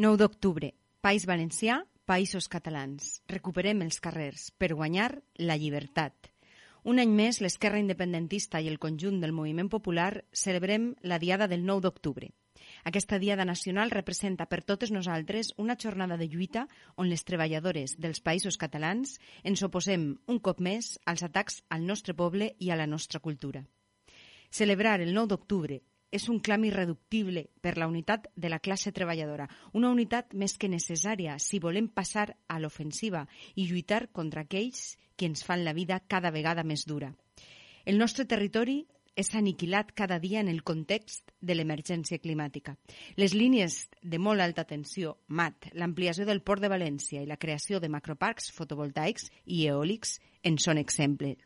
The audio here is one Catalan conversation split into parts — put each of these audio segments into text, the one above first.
9 d'octubre, País Valencià, Països Catalans. Recuperem els carrers per guanyar la llibertat. Un any més, l'esquerra independentista i el conjunt del moviment popular celebrem la diada del 9 d'octubre. Aquesta diada nacional representa per totes nosaltres una jornada de lluita on les treballadores dels països catalans ens oposem un cop més als atacs al nostre poble i a la nostra cultura. Celebrar el 9 d'octubre és un clam irreductible per la unitat de la classe treballadora, una unitat més que necessària si volem passar a l'ofensiva i lluitar contra aquells que ens fan la vida cada vegada més dura. El nostre territori és aniquilat cada dia en el context de l'emergència climàtica. Les línies de molt alta tensió, MAT, l'ampliació del port de València i la creació de macroparcs fotovoltaics i eòlics en són exemples.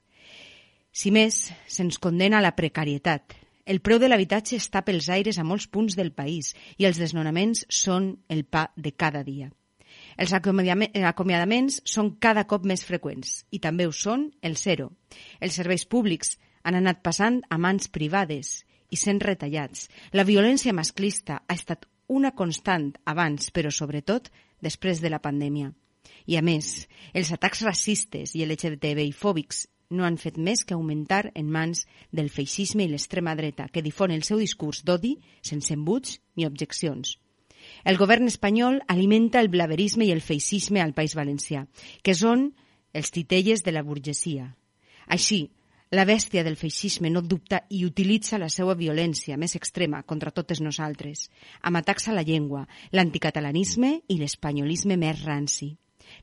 Si més, se'ns condena a la precarietat, el preu de l'habitatge està pels aires a molts punts del país i els desnonaments són el pa de cada dia. Els acomiadaments són cada cop més freqüents i també ho són el zero. Els serveis públics han anat passant a mans privades i sent retallats. La violència masclista ha estat una constant abans, però sobretot després de la pandèmia. I a més, els atacs racistes i LGTBI-fòbics no han fet més que augmentar en mans del feixisme i l'extrema dreta, que difon el seu discurs d'odi sense embuts ni objeccions. El govern espanyol alimenta el blaverisme i el feixisme al País Valencià, que són els titelles de la burgesia. Així, la bèstia del feixisme no dubta i utilitza la seva violència més extrema contra totes nosaltres, amb atacs a la llengua, l'anticatalanisme i l'espanyolisme més ranci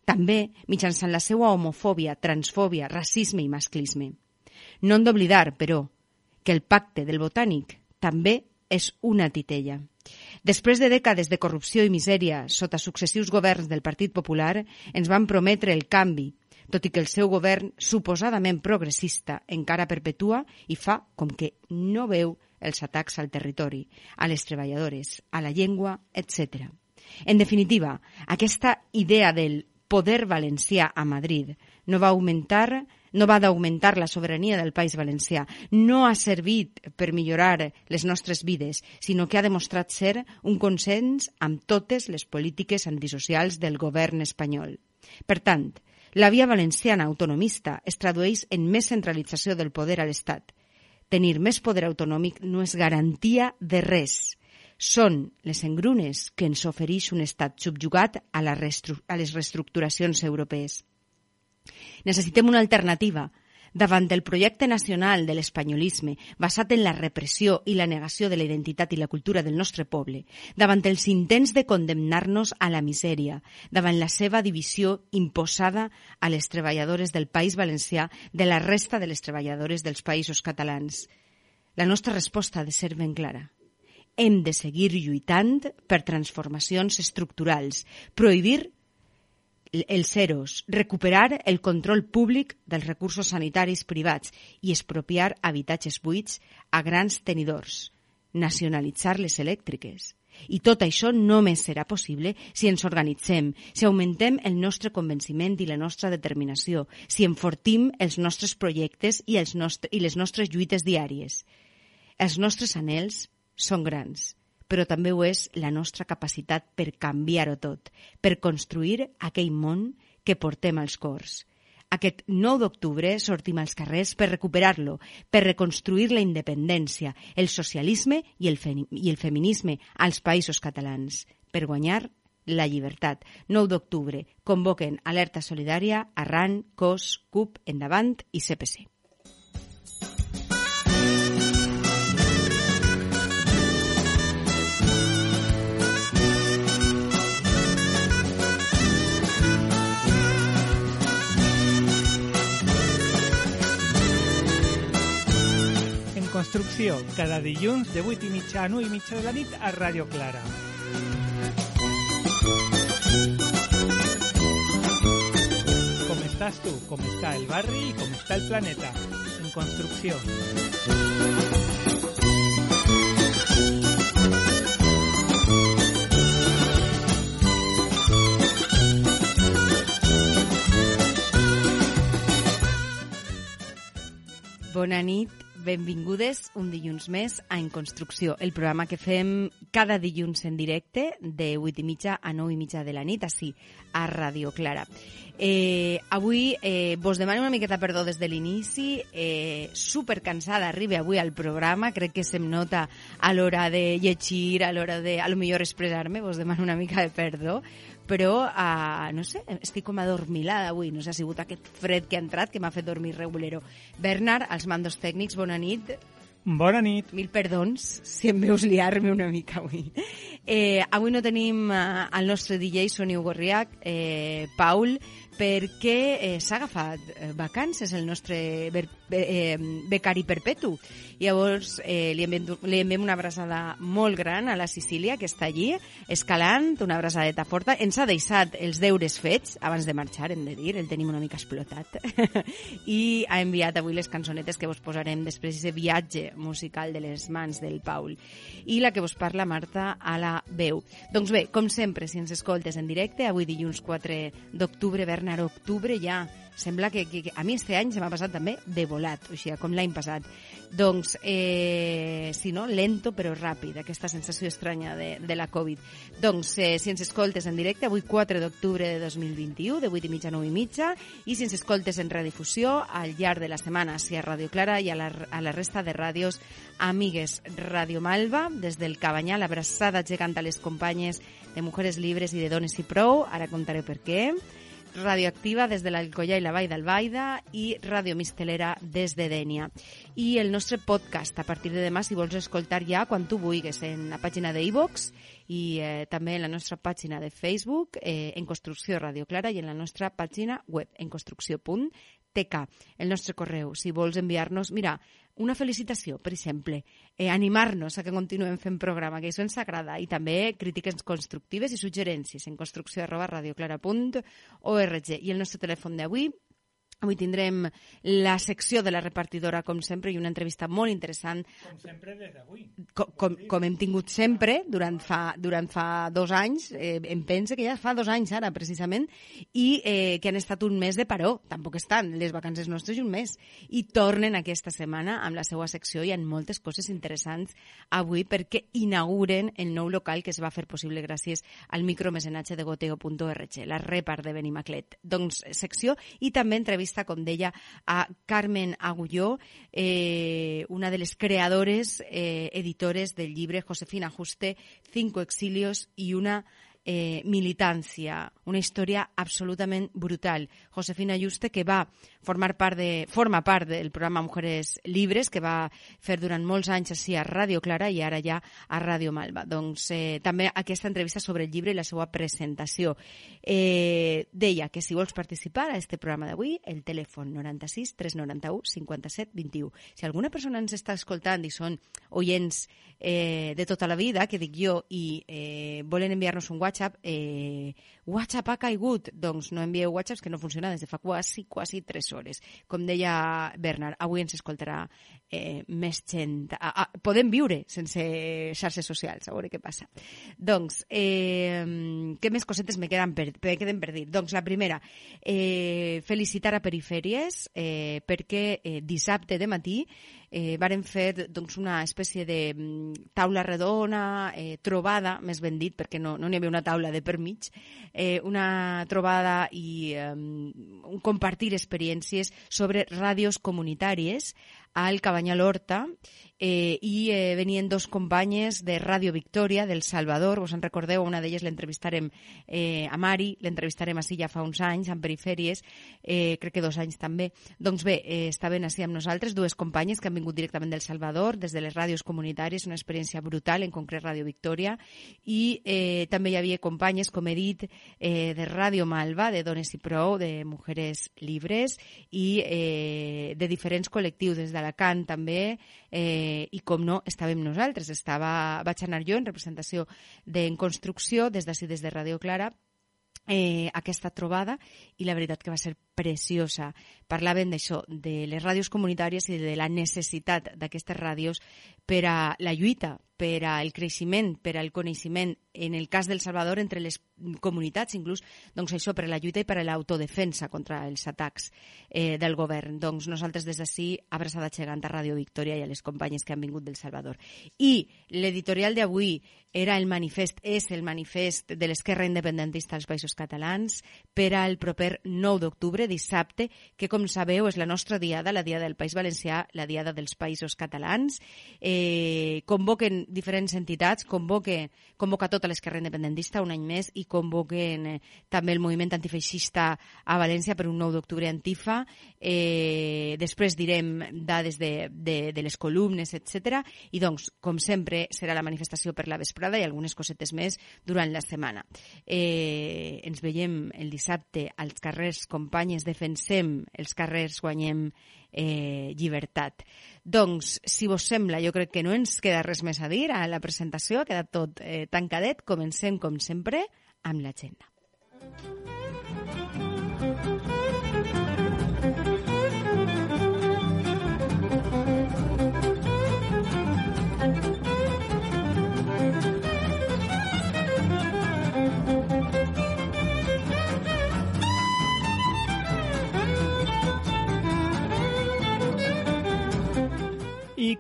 també mitjançant la seva homofòbia, transfòbia, racisme i masclisme. No hem d'oblidar, però, que el pacte del botànic també és una titella. Després de dècades de corrupció i misèria sota successius governs del Partit Popular, ens van prometre el canvi, tot i que el seu govern, suposadament progressista, encara perpetua i fa com que no veu els atacs al territori, a les treballadores, a la llengua, etc. En definitiva, aquesta idea del poder valencià a Madrid. No va augmentar no va d'augmentar la sobirania del País Valencià, no ha servit per millorar les nostres vides, sinó que ha demostrat ser un consens amb totes les polítiques antisocials del govern espanyol. Per tant, la via valenciana autonomista es tradueix en més centralització del poder a l'Estat. Tenir més poder autonòmic no és garantia de res són les engrunes que ens ofereix un estat subjugat a, la a les reestructuracions europees. Necessitem una alternativa davant del projecte nacional de l'espanyolisme basat en la repressió i la negació de la identitat i la cultura del nostre poble, davant els intents de condemnar-nos a la misèria, davant la seva divisió imposada a les treballadores del País Valencià de la resta de les treballadores dels països catalans. La nostra resposta ha de ser ben clara hem de seguir lluitant per transformacions estructurals, prohibir els ceros, recuperar el control públic dels recursos sanitaris privats i expropiar habitatges buits a grans tenidors, nacionalitzar les elèctriques. I tot això només serà possible si ens organitzem, si augmentem el nostre convenciment i la nostra determinació, si enfortim els nostres projectes i, els nostre, i les nostres lluites diàries. Els nostres anels són grans, però també ho és la nostra capacitat per canviar-ho tot, per construir aquell món que portem als cors. Aquest 9 d'octubre sortim als carrers per recuperar-lo, per reconstruir la independència, el socialisme i el, i el feminisme als països catalans, per guanyar la llibertat. 9 d'octubre. Convoquen Alerta Solidària, Arran, COS, CUP, Endavant i CPC. Construcció, cada dilluns de 8 i mitja a 9 i mitja de la nit a Ràdio Clara. Com estàs tu, com està el barri i com està el planeta. En construcció. Bona nit, benvingudes un dilluns més a En Construcció, el programa que fem cada dilluns en directe de 8 i mitja a 9 i mitja de la nit, així, a Radio Clara. Eh, avui eh, vos demano una miqueta perdó des de l'inici, eh, super cansada arribe avui al programa, crec que se'm nota a l'hora de llegir, a l'hora de, a lo millor expressar-me, vos demano una mica de perdó, però, uh, no sé, estic com adormilada avui, no sé, ha sigut aquest fred que ha entrat que m'ha fet dormir regulero. Bernard, als mandos tècnics, bona nit. Bona nit. Mil perdons si em veus liar-me una mica avui. Eh, avui no tenim uh, el nostre DJ Soniu Gorriac, eh, Paul, perquè eh, s'ha agafat eh, vacances el nostre ber, eh, becari perpetu. Llavors eh, li, li enviem una abraçada molt gran a la Sicília, que està allí, escalant, una abraçadeta forta. Ens ha deixat els deures fets abans de marxar, hem de dir, el tenim una mica explotat. I ha enviat avui les cançonetes que vos posarem després d'aquest viatge musical de les mans del Paul. I la que vos parla Marta a la veu. Doncs bé, com sempre, si ens escoltes en directe, avui dilluns 4 d'octubre, Bernard, octubre ja, sembla que, que, que a mi este any se m'ha passat també de volat, o sigui, com l'any passat. Doncs, eh, si no, lento però ràpid, aquesta sensació estranya de, de la Covid. Doncs, eh, si ens escoltes en directe, avui 4 d'octubre de 2021, de 8 i mitja a 9 i mitja, i si ens escoltes en redifusió, al llarg de la setmana, si a Ràdio Clara i a la, a la resta de ràdios amigues Ràdio Malva, des del Cabanyà, l'abraçada gegant a les companyes de Mujeres Libres i de Dones i Prou, ara contaré per què, Radioactiva des de l'Alcoyà i la Vall d'Albaida i Ràdio Mistelera des de Dènia. I el nostre podcast a partir de demà, si vols escoltar ja quan tu vulguis, en la pàgina de iVox i eh, també en la nostra pàgina de Facebook, eh, en Construcció Radio Clara i en la nostra pàgina web, en construcció.tk. El nostre correu, si vols enviar-nos... Mira, una felicitació, per exemple, eh, animar-nos a que continuem fent programa, que això ens agrada, i també crítiques constructives i suggerències en construcció arroba radioclara.org. I el nostre telèfon d'avui, Avui tindrem la secció de la repartidora, com sempre, i una entrevista molt interessant. Com sempre des d'avui. Com, com, com hem tingut sempre durant fa, durant fa dos anys, eh, em pense que ja fa dos anys ara, precisament, i eh, que han estat un mes de paró. Tampoc estan les vacances nostres i un mes. I tornen aquesta setmana amb la seva secció. Hi ha moltes coses interessants avui perquè inauguren el nou local que es va fer possible gràcies al micromecenatge de goteo.org, la repart de Benimaclet. Doncs secció i també entrevista com deia, a Carmen Agulló, eh, una de les creadores, eh, editores del llibre Josefina Juste, Cinco exilios y una eh, militància, una història absolutament brutal. Josefina Juste, que va formar part de, forma part del programa Mujeres Libres, que va fer durant molts anys així a Ràdio Clara i ara ja a Ràdio Malva. Doncs eh, també aquesta entrevista sobre el llibre i la seva presentació. Eh, deia que si vols participar a este programa d'avui, el telèfon 96 391 57 21. Si alguna persona ens està escoltant i són oients eh, de tota la vida, que dic jo, i eh, volen enviar-nos un WhatsApp, eh, WhatsApp ha caigut. Doncs no envieu WhatsApps que no funciona des de fa quasi, quasi 3 hores. Com deia Bernard, avui ens escoltarà eh, més gent. Ah, ah, podem viure sense xarxes socials, a veure què passa. Doncs, eh, què més cosetes me queden per, me queden per dir? Doncs la primera, eh, felicitar a Perifèries eh, perquè eh, dissabte de matí eh, varen fer doncs, una espècie de mm, taula redona, eh, trobada, més ben dit, perquè no, no n'hi havia una taula de per mig, eh, una trobada i eh, un compartir experiències sobre ràdios comunitàries al Cabanyal Horta eh, i eh, venien dos companyes de Ràdio Victòria del Salvador, vos en recordeu, una d'elles l'entrevistarem eh, a Mari, l'entrevistarem així ja fa uns anys, en perifèries, eh, crec que dos anys també. Doncs bé, eh, estaven així amb nosaltres dues companyes que han vingut directament del Salvador, des de les ràdios comunitàries, una experiència brutal, en concret Ràdio Victòria, i eh, també hi havia companyes, com he dit, eh, de Ràdio Malva, de Dones i Prou, de Mujeres Libres, i eh, de diferents col·lectius, des d'Alacant també, eh, i com no, estàvem nosaltres. Estava, vaig anar jo en representació d'en construcció des d'ací, des de Radio Clara, eh, aquesta trobada i la veritat que va ser preciosa. Parlaven d'això, de les ràdios comunitàries i de la necessitat d'aquestes ràdios per a la lluita per al creixement, per al coneixement, en el cas del Salvador, entre les comunitats, inclús doncs això per a la lluita i per a l'autodefensa contra els atacs eh, del govern. Doncs nosaltres des d'ací, abraçada gegant a Ràdio Victòria i a les companyes que han vingut del Salvador. I l'editorial d'avui era el manifest, és el manifest de l'esquerra independentista als Països Catalans per al proper 9 d'octubre, dissabte, que com sabeu és la nostra diada, la diada del País Valencià, la diada dels Països Catalans. Eh, convoquen diferents entitats, convoque, convoca tota l'esquerra independentista un any més i convoquen eh, també el moviment antifeixista a València per un 9 d'octubre antifa. Eh, després direm dades de, de, de les columnes, etc. I doncs, com sempre, serà la manifestació per la vesprada i algunes cosetes més durant la setmana. Eh, ens veiem el dissabte als carrers, companyes, defensem els carrers, guanyem eh, llibertat. Doncs, si vos sembla, jo crec que no ens queda res més a dir a la presentació, ha quedat tot eh, tancadet. Comencem, com sempre, amb l'agenda. I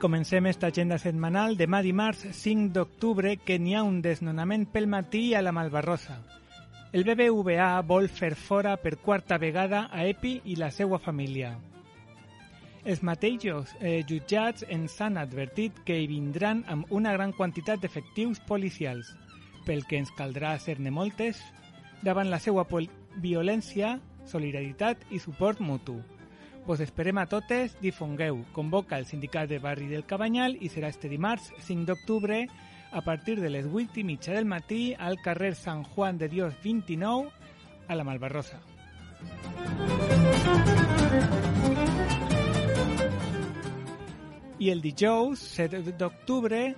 comencem esta agenda setmanal demà dimarts 5 d'octubre que n'hi ha un desnonament pel matí a la Malvarrosa. El BBVA vol fer fora per quarta vegada a Epi i la seva família. Els mateixos eh, jutjats ens han advertit que hi vindran amb una gran quantitat d'efectius policials, pel que ens caldrà ser-ne moltes, davant la seva violència, solidaritat i suport mutu. Vos esperem a totes, difongueu. Convoca el sindicat de barri del Cabanyal i serà este dimarts 5 d'octubre a partir de les 8 i mitja del matí al carrer Sant Juan de Dios 29 a la Malvarrosa. Y el dijous 7 d'octubre,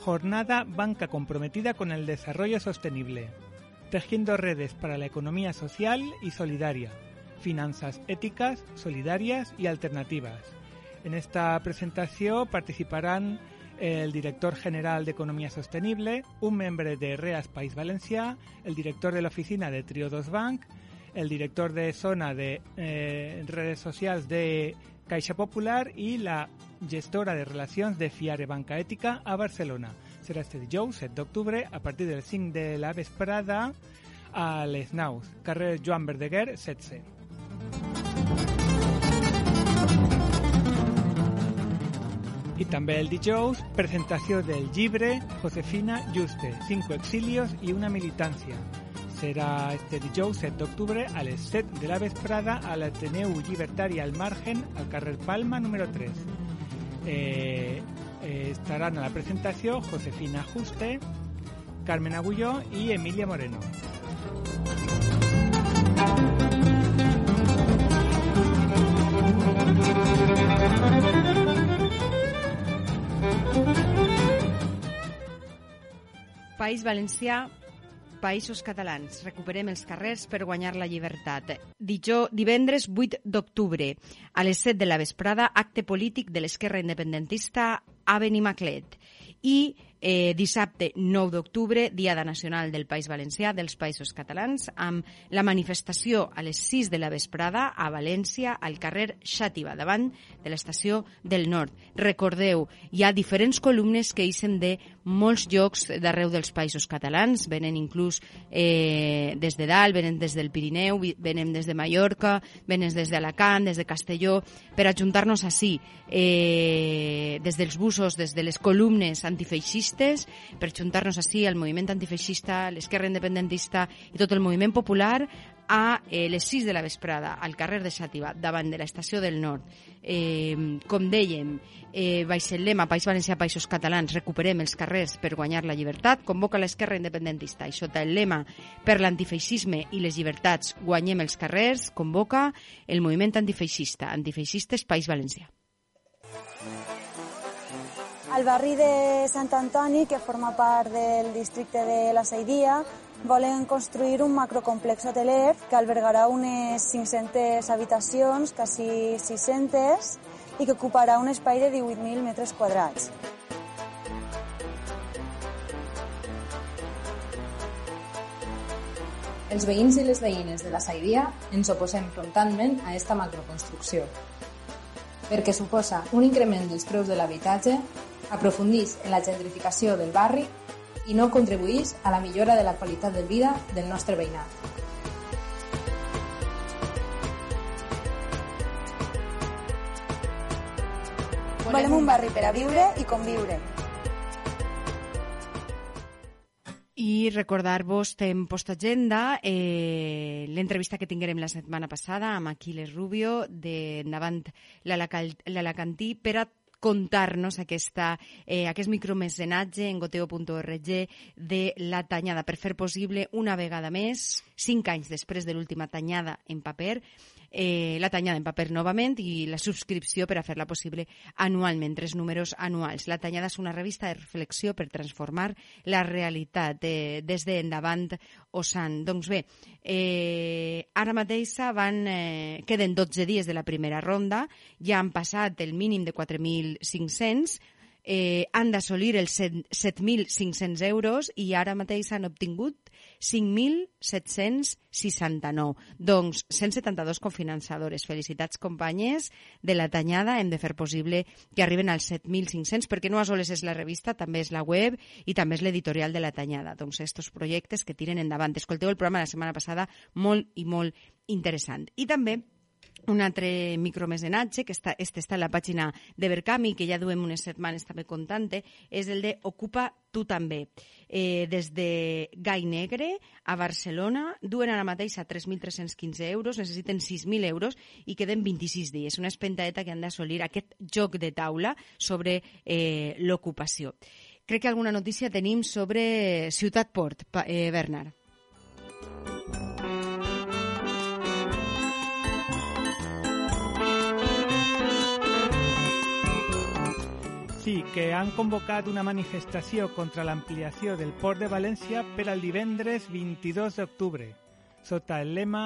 jornada Banca comprometida con el desarrollo sostenible, tejiendo redes para la economía social y solidaria finanzas éticas, solidarias y alternativas. En esta presentación participarán el director general de Economía Sostenible, un miembro de REAS País Valencià, el director de la oficina de Triodos Bank, el director de zona de eh, redes sociales de Caixa Popular y la gestora de relacions de Fiare Banca Ètica a Barcelona. Serà este dijous, 7 d'octubre, a partir del 5 de la vesprada a Les Naus, carrer Joan Verdeguer, 16. I també el dijous, presentació del llibre Josefina Juste, Cinco exilios i una militància. Serà este dijous 7 d'octubre a les 7 de la vesprada a l'Ateneu Llibertari al Margen, al carrer Palma número 3. Eh, eh, a la presentació Josefina Juste, Carmen Agulló i Emilia Moreno. País Valencià, Països Catalans. Recuperem els carrers per guanyar la llibertat. Dijó, divendres 8 d'octubre, a les 7 de la vesprada, acte polític de l'esquerra independentista a Benimaclet. I eh, dissabte 9 d'octubre, Diada Nacional del País Valencià, dels Països Catalans, amb la manifestació a les 6 de la vesprada a València, al carrer Xàtiva, davant de l'estació del Nord. Recordeu, hi ha diferents columnes que eixen de molts llocs d'arreu dels Països Catalans, venen inclús eh, des de dalt, venen des del Pirineu, venen des de Mallorca, venen des d'Alacant, des de Castelló, per ajuntar-nos així, eh, des dels busos, des de les columnes antifeixistes, antifeixistes per juntar-nos així al moviment antifeixista, l'esquerra independentista i tot el moviment popular a eh, les 6 de la vesprada al carrer de Xàtiva, davant de l'estació del Nord. Eh, com dèiem, eh, baix el lema País Valencià, Països Catalans, recuperem els carrers per guanyar la llibertat, convoca l'esquerra independentista i sota el lema per l'antifeixisme i les llibertats guanyem els carrers, convoca el moviment antifeixista, Antifeixistes País Valencià. El barri de Sant Antoni, que forma part del districte de la Saidia, volen construir un macrocomplex hoteler que albergarà unes 500 habitacions, quasi 600, i que ocuparà un espai de 18.000 metres quadrats. Els veïns i les veïnes de la Saidia ens oposem frontalment a aquesta macroconstrucció, perquè suposa un increment dels preus de l'habitatge aprofundís en la gentrificació del barri i no contribuís a la millora de la qualitat de vida del nostre veïnat. Volem un barri per a viure i conviure. I recordar-vos en postagenda eh, l'entrevista que tinguérem la setmana passada amb Aquiles Rubio de Endavant l'Alacantí per a contar-nos aquesta, eh, aquest micromecenatge en goteo.org de la tanyada per fer possible una vegada més, cinc anys després de l'última tanyada en paper, eh, la tanyada en paper novament i la subscripció per a fer-la possible anualment, tres números anuals. La tanyada és una revista de reflexió per transformar la realitat eh, des d'endavant Osan. Doncs bé, eh, ara mateix van, eh, queden 12 dies de la primera ronda, ja han passat el mínim de 4.500, eh, han d'assolir els 7.500 euros i ara mateix han obtingut 5.769. Doncs 172 cofinançadores. Felicitats, companyes de la Tanyada. Hem de fer possible que arriben als 7.500 perquè no a soles és la revista, també és la web i també és l'editorial de la Tanyada. Doncs estos projectes que tiren endavant. Escolteu el programa la setmana passada, molt i molt interessant. I també un altre micromecenatge, que està, este està a la pàgina de Berkami, que ja duem unes setmanes també contant és el de Ocupa tu també. Eh, des de Gai Negre a Barcelona duen ara mateix a 3.315 euros, necessiten 6.000 euros i queden 26 dies. Una espentaeta que han d'assolir aquest joc de taula sobre eh, l'ocupació. Crec que alguna notícia tenim sobre Ciutat Port, eh, Bernard. Sí, que han convocat una manifestació contra l'ampliació del port de València per al divendres 22 d'octubre, sota el lema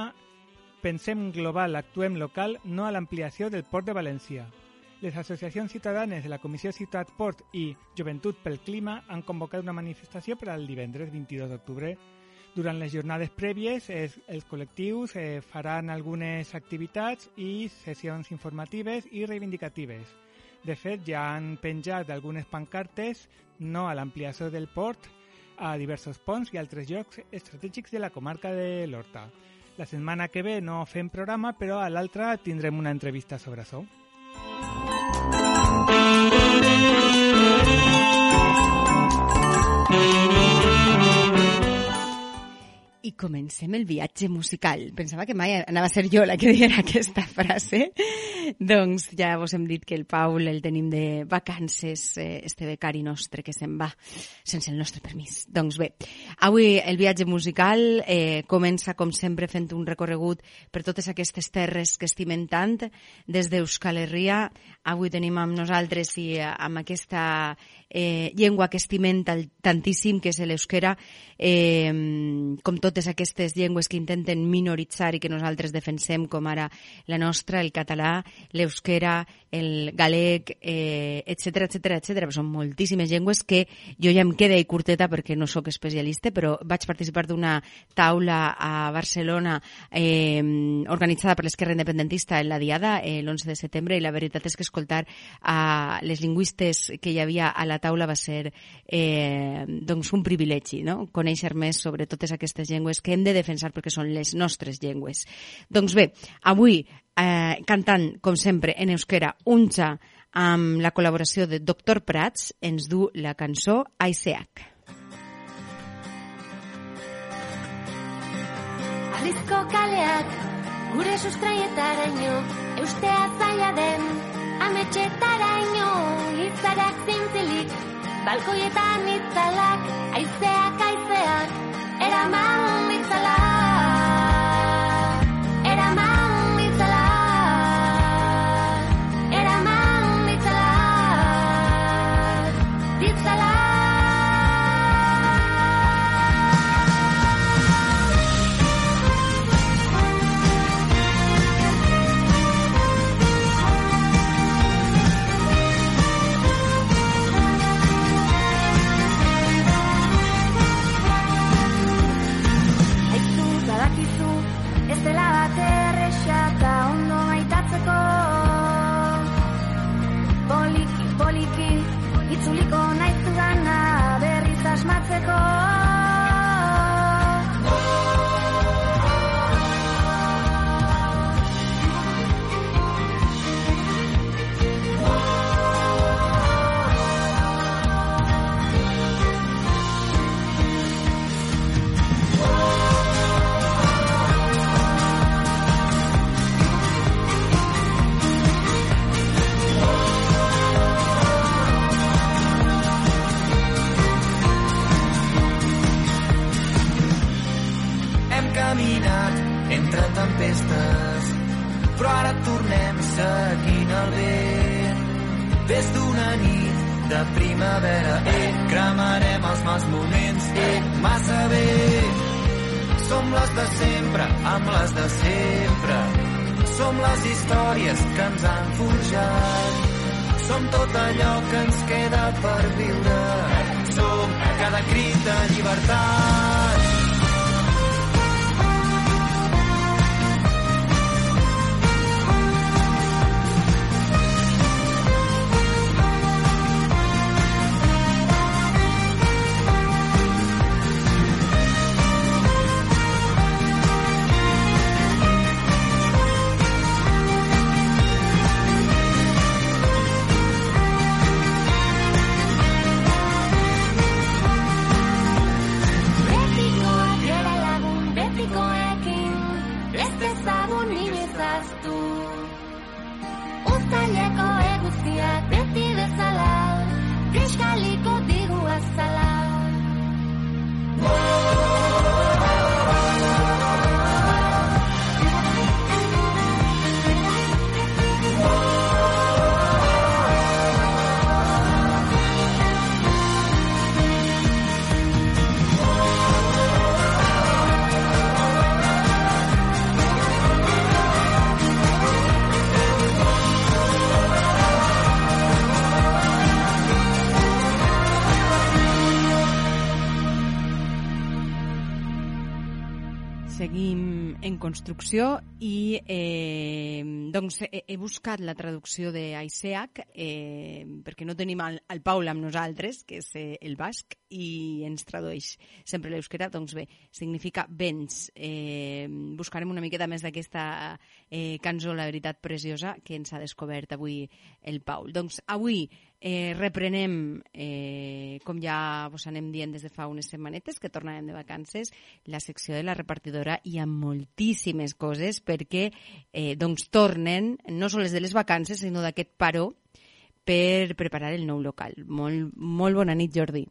Pensem global, actuem local, no a l'ampliació del port de València. Les associacions ciutadanes de la Comissió Ciutat Port i Joventut pel Clima han convocat una manifestació per al divendres 22 d'octubre. Durant les jornades prèvies, els, els col·lectius eh, faran algunes activitats i sessions informatives i reivindicatives de fet, ja han penjat algunes pancartes no a l'ampliació del port a diversos ponts i altres llocs estratègics de la comarca de l'Horta. La setmana que ve no fem programa, però a l'altra tindrem una entrevista sobre això. I comencem el viatge musical. Pensava que mai anava a ser jo la que diguera aquesta frase. doncs ja vos hem dit que el Paul el tenim de vacances, eh, este becari nostre que se'n va sense el nostre permís. Doncs bé, avui el viatge musical eh, comença, com sempre, fent un recorregut per totes aquestes terres que estimen tant, des d'Euskal Herria. Avui tenim amb nosaltres i eh, amb aquesta eh, llengua que estimem tantíssim, que és l'euskera, eh, com totes aquestes llengües que intenten minoritzar i que nosaltres defensem, com ara la nostra, el català, l'euskera, el galec, eh, etc etc etc. Són moltíssimes llengües que jo ja em quedé curteta perquè no sóc especialista, però vaig participar d'una taula a Barcelona eh, organitzada per l'Esquerra Independentista en la Diada eh, l'11 de setembre i la veritat és que escoltar a les lingüistes que hi havia a la taula va ser eh, doncs un privilegi, no? conèixer més sobre totes aquestes llengües que hem de defensar perquè són les nostres llengües. Doncs bé, avui eh, cantant, com sempre, en euskera, Unja, amb la col·laboració de Doctor Prats, ens du la cançó Aizeak. Alizko kaleak, gure sustraietaraino, eustea zaila den, ametxetaraino, hitzarak zintzilik, balkoietan itzalak, aizeak, aizeak, eraman Mexico. Construcció i eh, doncs he, he buscat la traducció d'Aiseac eh, perquè no tenim el, el Paul amb nosaltres, que és eh, el basc, i ens tradueix sempre l'euskera. Doncs bé, significa vents. Eh, buscarem una miqueta més d'aquesta eh, cançó, La veritat preciosa, que ens ha descobert avui el Paul. Doncs avui eh, reprenem, eh, com ja vos anem dient des de fa unes setmanetes, que tornàvem de vacances, la secció de la repartidora i amb moltíssimes coses perquè eh, doncs tornen, no sols de les vacances, sinó d'aquest paró per preparar el nou local. Molt, molt bona nit, Jordi.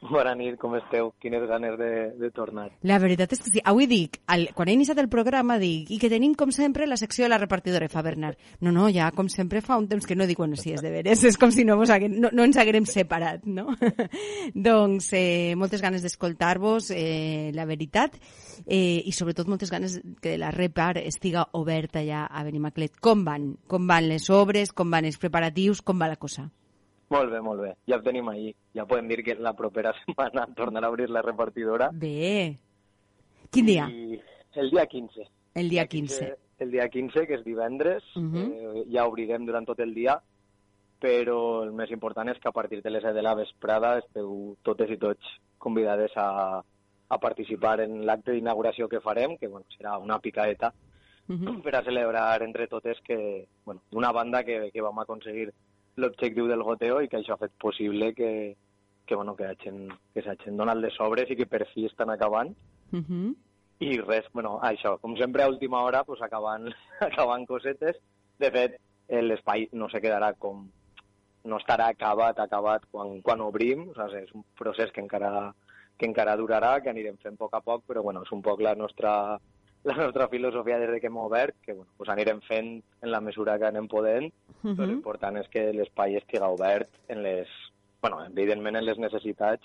Bona nit, com esteu? Quines ganes de, de tornar. La veritat és que sí. Avui dic, al, quan he iniciat el programa, dic, i que tenim, com sempre, la secció de la repartidora, fa Bernard. No, no, ja, com sempre, fa un temps que no dic, bueno, sí, és de veres, és com si no, vos haguem, no, no ens haguérem separat, no? doncs, eh, moltes ganes d'escoltar-vos, eh, la veritat, eh, i sobretot moltes ganes que la repar estiga oberta ja a Benimaclet. Com van? Com van les obres? Com van els preparatius? Com va la cosa? Molt bé, molt bé. Ja ho tenim ahí. Ja podem dir que la propera setmana tornarà a obrir la repartidora. Bé. Quin dia? I el dia 15. El dia 15. El dia 15, que és divendres, uh Mhm. -huh. eh, ja obrirem durant tot el dia, però el més important és que a partir de les 7 de la vesprada esteu totes i tots convidades a, a participar en l'acte d'inauguració que farem, que bueno, serà una picaeta, Uh -huh. per a celebrar entre totes que, bueno, d'una banda que, que vam aconseguir l'objectiu del goteo i que això ha fet possible que, que, bueno, que, hagin, que s'hagin donat les obres i que per fi estan acabant. Uh -huh. I res, bueno, això, com sempre a última hora, pues, acabant, acabant cosetes. De fet, eh, l'espai no se quedarà com... no estarà acabat, acabat quan, quan obrim, o sigui, és un procés que encara, que encara durarà, que anirem fent a poc a poc, però bueno, és un poc la nostra, la nostra filosofia des de que hem obert, que bueno, pues anirem fent en la mesura que anem podent, Uh però -huh. l'important és que l'espai estiga obert en les, bueno, evidentment en les necessitats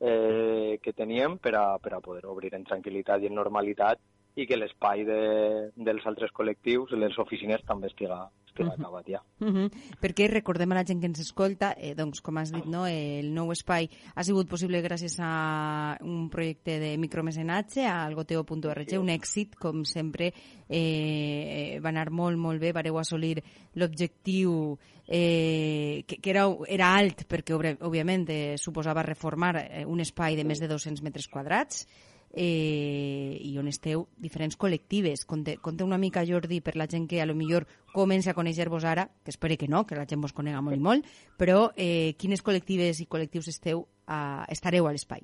eh, que teníem per a, per a poder obrir en tranquil·litat i en normalitat i que l'espai de, dels altres col·lectius, les oficines, també estiga, estiga Mhm. acabat ja. Uh -huh. Perquè recordem a la gent que ens escolta, eh, doncs, com has dit, no, el nou espai ha sigut possible gràcies a un projecte de micromecenatge, al goteo.org, un èxit, com sempre, eh, va anar molt, molt bé, vareu assolir l'objectiu eh, que, que era, era alt, perquè, òbviament, eh, suposava reformar eh, un espai de més de 200 metres quadrats, eh, i on esteu diferents col·lectives. Conte, conte una mica, Jordi, per la gent que a lo millor comença a conèixer-vos ara, que espero que no, que la gent vos conega molt i molt, però eh, quines col·lectives i col·lectius esteu a, estareu a l'espai?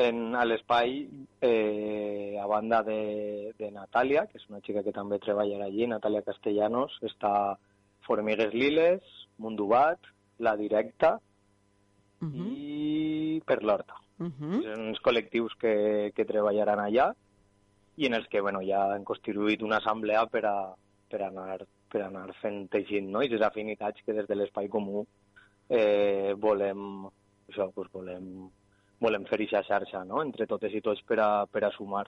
En, a l'espai, eh, a banda de, de Natàlia, que és una xica que també treballarà allí, Natàlia Castellanos, està Formigues Liles, Mundubat, La Directa Uh -huh. i Per l'Horta. Uh -huh. Són uns col·lectius que, que treballaran allà i en els que bueno, ja han constituït una assemblea per, a, per, anar, per anar fent teixint no? i les afinitats que des de l'espai comú eh, volem, això, pues, volem, volem fer aquesta xarxa no? entre totes i tots per a, per a sumar.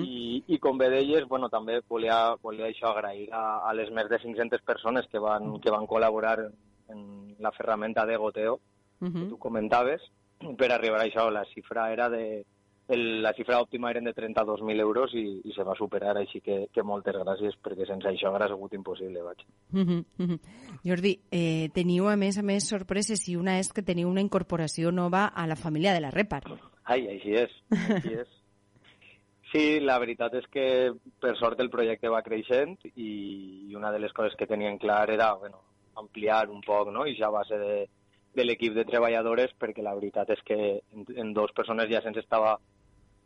I, I com bé deies, bueno, també volia, volia això agrair a, a les més de 500 persones que van, que van col·laborar en la ferramenta de goteo que tu comentaves, per arribar a això. La xifra era de, el, la xifra òptima eren de 32.000 euros i, i se va superar, així que, que moltes gràcies, perquè sense això hauria sigut impossible, vaig. Mhm, mhm. Jordi, eh, teniu a més a més sorpreses i una és que teniu una incorporació nova a la família de la Repar. Ai, així és, així és. Sí, la veritat és que per sort el projecte va creixent i una de les coses que tenien clar era bueno, ampliar un poc no? i ja a base de, de l'equip de treballadores perquè la veritat és que en, en dues persones ja se'ns estava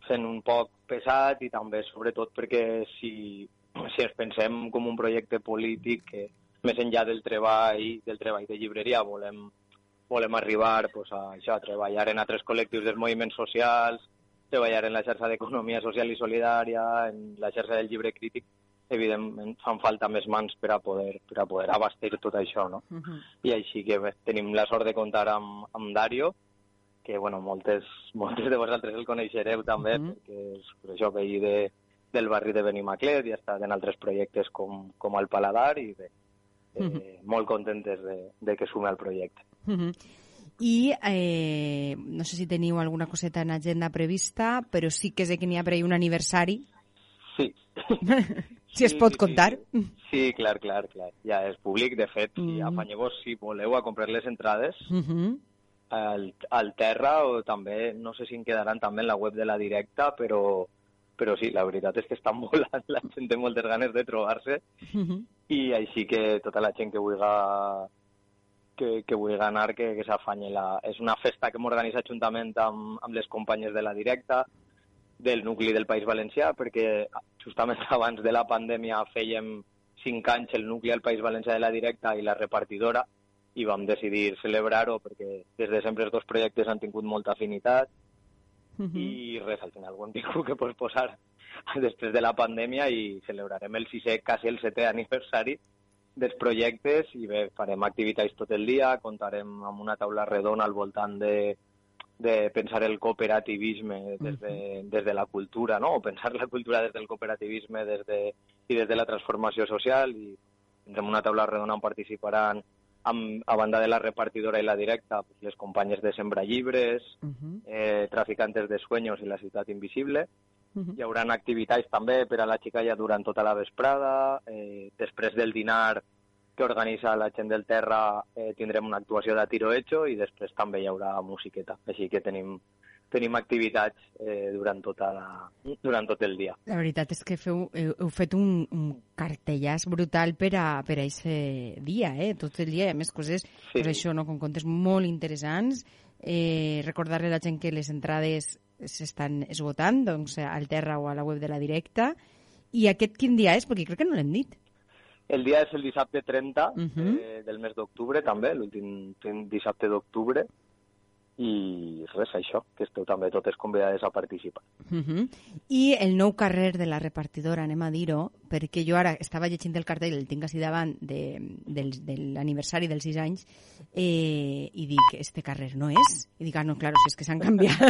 fent un poc pesat i també sobretot perquè si, si ens pensem com un projecte polític que més enllà del treball del treball de llibreria volem, volem arribar pues, a, això, a treballar en altres col·lectius dels moviments socials, treballar en la xarxa d'economia social i solidària, en la xarxa del llibre crític, evidentment fan falta més mans per a poder, per a poder abastir tot això, no? Uh -huh. I així que bé, tenim la sort de comptar amb, amb Dario, que bueno, moltes, moltes de vosaltres el coneixereu també, uh Mhm. -huh. perquè és per això veí de, del barri de Benimaclet i ha estat en altres projectes com, com el Paladar i bé, eh, Mhm. molt contentes de, de que sume al projecte. Mhm. I eh, no sé si teniu alguna coseta en agenda prevista, però sí que sé que n'hi ha per ahí un aniversari, Sí. si es pot contar. Sí, sí, clar, clar, clar. Ja és públic, de fet, Mm. mm. afanyeu-vos si voleu a comprar les entrades Mhm. al, al Terra o també, no sé si en quedaran també en la web de la directa, però, però sí, la veritat és que estan volant, la gent té moltes ganes de trobar-se Mhm. i així que tota la gent que vulgui que, que vulgui anar, que, que s'afanyi. La... És una festa que hem organitzat juntament amb, amb les companyes de la directa, del nucli del País Valencià, perquè justament abans de la pandèmia fèiem cinc anys el nucli del País Valencià de la directa i la repartidora i vam decidir celebrar-ho perquè des de sempre els dos projectes han tingut molta afinitat Mhm. i res, al final ho hem tingut que posposar després de la pandèmia i celebrarem el sisè, quasi el setè aniversari dels projectes i bé, farem activitats tot el dia, comptarem amb una taula redona al voltant de, de pensar el cooperativisme des de, des de la cultura, no? o pensar la cultura des del cooperativisme des de, i des de la transformació social i tindrem una taula redona on participaran amb, a banda de la repartidora i la directa, pues, les companyes de Sembra Llibres, Mhm. eh, Traficantes de Sueños i la Ciutat Invisible. Mhm. Hi haurà activitats també per a la xicalla durant tota la vesprada. Eh, després del dinar que organitza la gent del Terra eh, tindrem una actuació de tiro hecho i després també hi haurà musiqueta. Així que tenim, tenim activitats eh, durant, tota la, durant tot el dia. La veritat és que feu, heu, heu fet un, un cartellàs brutal per a, per a aquest dia, eh? tot el dia, i a més coses, sí. Sí. per això, no? com contes molt interessants. Eh, Recordar-li a la gent que les entrades s'estan esgotant, doncs, al Terra o a la web de la directa. I aquest quin dia és? Perquè crec que no l'hem dit. El dia és el dissabte 30 Mhm. eh, del mes d'octubre, també, l'últim dissabte d'octubre. I res, això, que esteu també totes convidades a participar. Uh -huh. I el nou carrer de la repartidora, anem a dir-ho, perquè jo ara estava llegint el cartell, el tinc així davant de, del, de l'aniversari dels 6 anys, eh, i dic, este carrer no és? I dic, ah, no, claro, si és que s'han canviat.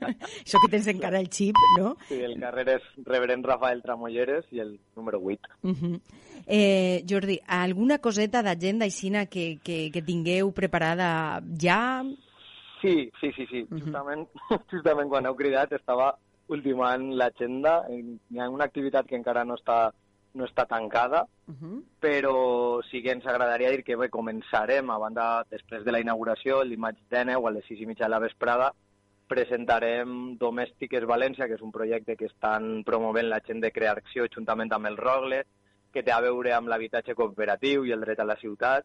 Això que tens encara el xip, no? Sí, el carrer és Reverend Rafael Tramolleres i el número 8. Uh -huh. eh, Jordi, alguna coseta d'agenda aixina que, que, que tingueu preparada ja? Sí, sí, sí, sí. Mhm. Justament, justament quan heu cridat estava ultimant l'agenda. Hi ha una activitat que encara no està, no està tancada, Uh -huh. però sí que ens agradaria dir que bé, començarem, a banda, després de la inauguració, el dimarts 19 a les 6 i mitja de la vesprada, presentarem Domèstiques València, que és un projecte que estan promovent la gent de crear acció juntament amb el Rogle, que té a veure amb l'habitatge cooperatiu i el dret a la ciutat.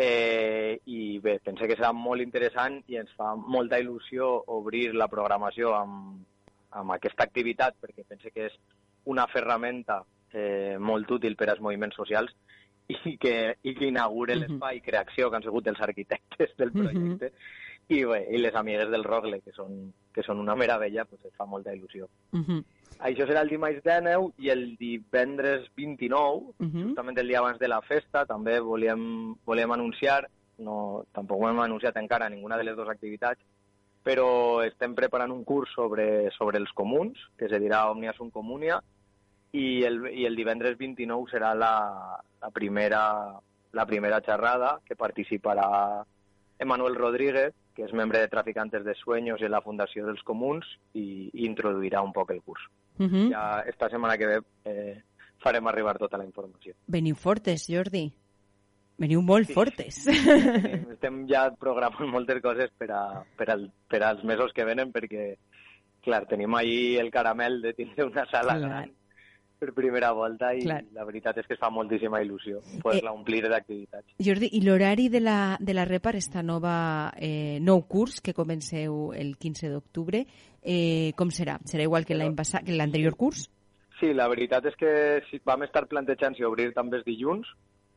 Eh, I bé, pense que serà molt interessant i ens fa molta il·lusió obrir la programació amb, amb aquesta activitat, perquè pense que és una ferramenta eh, molt útil per als moviments socials i que, i que inaugure l'espai Creacció, que han sigut els arquitectes del projecte, i, bé, i les amigues del Rogle, que són, que són una meravella, pues, ens fa molta il·lusió. Uh -huh. Això serà el dimarts 19 i el divendres 29, Mhm. justament el dia abans de la festa, també volíem, volíem anunciar, no, tampoc ho hem anunciat encara ninguna de les dues activitats, però estem preparant un curs sobre, sobre els comuns, que se dirà Omnia Sum Comunia, i el, i el divendres 29 serà la, la, primera, la primera xerrada, que participarà Emanuel Rodríguez, que és membre de Traficantes de Sueños i la Fundació dels Comuns, i, introduirà un poc el curs. Uh -huh. Ja esta setmana que ve eh, farem arribar tota la informació. Veniu fortes, Jordi. Veniu molt Sí. fortes. Tenim- Estem ja programant moltes coses per, a, per, al, per als mesos que venen perquè, clar, tenim ahí el caramel de tindre una sala Clar. gran per primera volta i Clar. la veritat és que es fa moltíssima il·lusió poder-la omplir d'activitats. Jordi, i l'horari de la, de la Repar, esta nova eh, nou curs que comenceu el 15 d'octubre, eh, com serà? Serà igual que l'any passat, que l'anterior curs? Sí, la veritat és que sí, vam estar plantejant si obrir també els dilluns,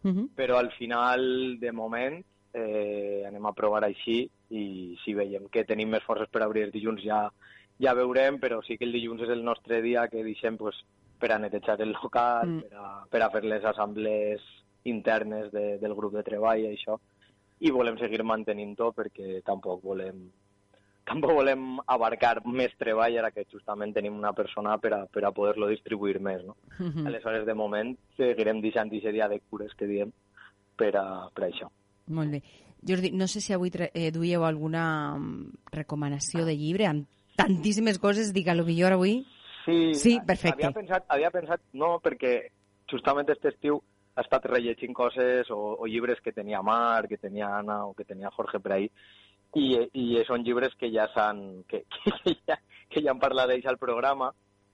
Uh -huh. però al final, de moment, eh, anem a provar així i si veiem que tenim més forces per obrir els dilluns ja, ja veurem, però sí que el dilluns és el nostre dia que deixem pues, per a netejar el local, Mm. mm. per, a, per a fer les assemblees internes de, del grup de treball i això, i volem seguir mantenint-ho perquè tampoc volem tampoc volem abarcar més treball ara que justament tenim una persona per a, per a poder-lo distribuir més, no? Uh -huh. Aleshores, de moment, seguirem deixant aquest dia de cures que diem per a, per a això. Molt bé. Jordi, no sé si avui eh, duieu alguna mm, recomanació de llibre amb tantíssimes coses, dic, a lo millor avui... Sí, Sí, perfecte. Havia pensat, havia pensat no, perquè justament aquest estiu ha estat rellegint coses o, o llibres que tenia Mar, que tenia Anna o que tenia Jorge per ahí, i, i són llibres que ja s'han que, que, ja, que ja han parlat d'ells al programa,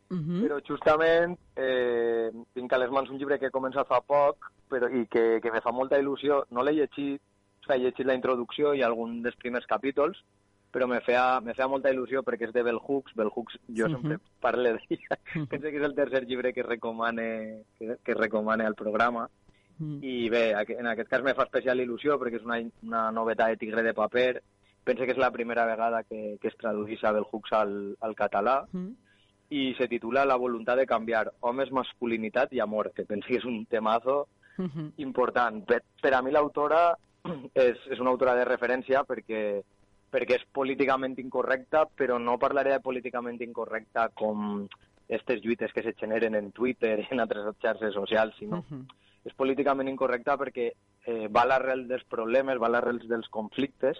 Uh -huh. però justament eh, tinc a les mans un llibre que he començat fa poc però, i que, que me fa molta il·lusió. No l'he llegit, o sigui, he llegit la introducció i algun dels primers capítols, però me feia, me feia molta il·lusió perquè és de Bell Hooks. Bell Hooks, jo Mhm. sempre parle d'ella. Mhm. Penso que és el tercer llibre que recomane, que, que recomane al programa. Mm. I bé, en aquest cas me fa especial il·lusió perquè és una, una novetat de Tigre de paper. Penso que és la primera vegada que, que es traduís a Bell Hooks al, al català Mm. i se titula La voluntat de canviar homes, masculinitat i amor, que penso que és un temazo Uh -huh. important. Per, per a mi l'autora és, és una autora de referència perquè, perquè és políticament incorrecta, però no parlaré de políticament incorrecta com aquestes lluites que se generen en Twitter i en altres xarxes socials, sinó Uh -huh. és políticament incorrecta perquè eh, va a l'arrel dels problemes, va a l'arrel dels conflictes,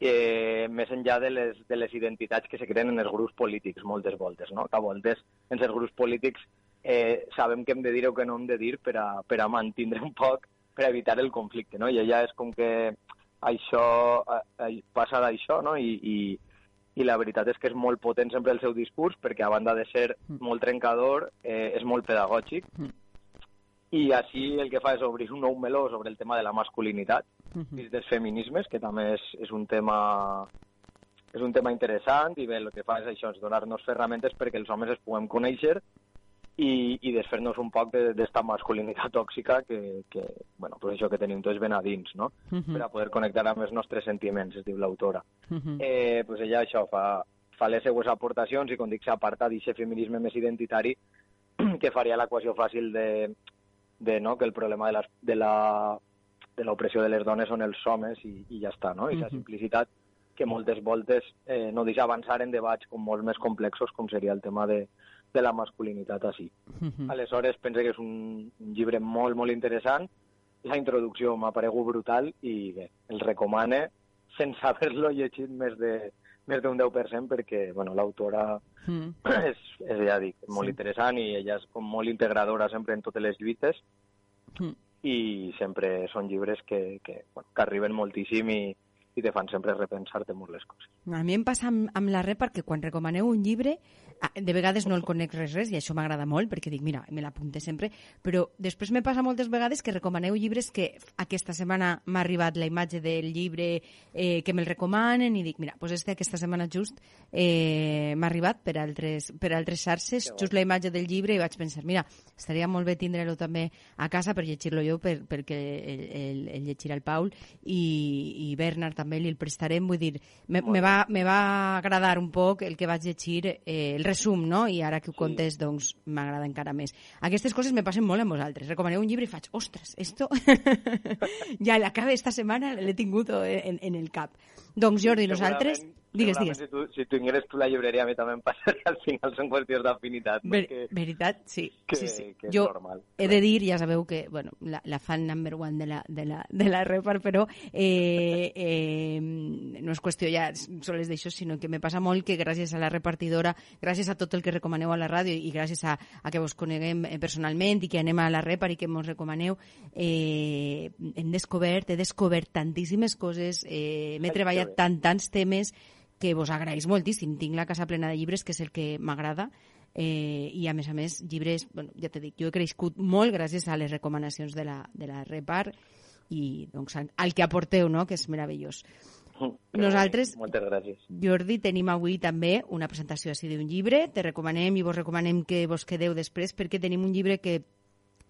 eh, més enllà de les, de les identitats que se creen en els grups polítics moltes voltes, no? que a voltes en els grups polítics eh, sabem què hem de dir o què no hem de dir per a, per a mantindre un poc, per a evitar el conflicte, no? i ella és com que això eh, eh, passa d'això, no? I, i, i la veritat és que és molt potent sempre el seu discurs perquè a banda de ser molt trencador eh, és molt pedagògic Mm. i així el que fa és obrir un nou meló sobre el tema de la masculinitat -huh. i dels feminismes, que també és, és un tema és un tema interessant i bé, el que fa és això, és donar-nos ferramentes perquè els homes es puguem conèixer i, i desfer-nos un poc d'esta masculinitat tòxica que, que, bueno, pues això que tenim tots ben a dins, no? Uh -huh. Per a poder connectar amb els nostres sentiments, es diu l'autora. Uh -huh. Eh, pues ella això fa, fa les seues aportacions i com dic s'aparta d'aquest feminisme més identitari que faria l'equació fàcil de, de no, que el problema de, les, de la de l'opressió de les dones són els homes i, i ja està, no? I la Mhm. simplicitat que moltes voltes eh, no deixa avançar en debats com molt més complexos com seria el tema de, de la masculinitat així. Uh -huh. Aleshores, penso que és un, un llibre molt, molt interessant. La introducció m'ha paregut brutal i bé, el recomane sense haver-lo llegit més de més d'un 10% perquè bueno, l'autora Mm. és, és, ja dic, molt Sí. interessant i ella és com molt integradora sempre en totes les lluites Mm. i sempre són llibres que, que, bueno, que arriben moltíssim i, i te fan sempre repensar-te molt les coses. A mi em passa amb, amb la Repar que quan recomaneu un llibre, de vegades no el conec res res i això m'agrada molt perquè dic, mira, me l'apunte sempre, però després me passa moltes vegades que recomaneu llibres que aquesta setmana m'ha arribat la imatge del llibre eh, que me'l recomanen i dic, mira, doncs este aquesta setmana just eh, m'ha arribat per altres, per altres xarxes, just la imatge del llibre i vaig pensar, mira, estaria molt bé tindre-lo també a casa per llegir-lo jo per, perquè el, el, el llegirà el Paul i, i Bernard també li el prestarem, vull dir, me, me, va, me va agradar un poc el que vaig llegir, eh, el resum, no? I ara que ho contes, doncs, m'agrada encara més. Aquestes coses me passen molt a vosaltres. Recomaneu un llibre i faig, ostres, esto ja l'acaba esta setmana, l'he tingut en, en el cap. Doncs Jordi, nosaltres... Digues, digues. Si tu, si tu tingueres tu la llibreria, a mi també em passaria al final, són qüestions d'afinitat. No? Ver, que, veritat, sí. que, sí, sí. que jo normal. he de dir, ja sabeu que, bueno, la, la fan number one de la, de la, de la Repar, però eh, eh, no és qüestió ja sols d'això, sinó que me passa molt que gràcies a la repartidora, gràcies a tot el que recomaneu a la ràdio i gràcies a, a que vos coneguem eh, personalment i que anem a la Repar i que mos recomaneu, eh, hem descobert, he descobert tantíssimes coses, eh, m'he treballat tant, tants temes que vos agraeix moltíssim. Tinc la casa plena de llibres, que és el que m'agrada, eh, i a més a més llibres, bueno, ja t'he dit, jo he crescut molt gràcies a les recomanacions de la, de la Repar i doncs, al, que aporteu, no? que és meravellós. Nosaltres- Moltes gràcies. Jordi, tenim avui també una presentació així d'un llibre, te recomanem i vos recomanem que vos quedeu després perquè tenim un llibre que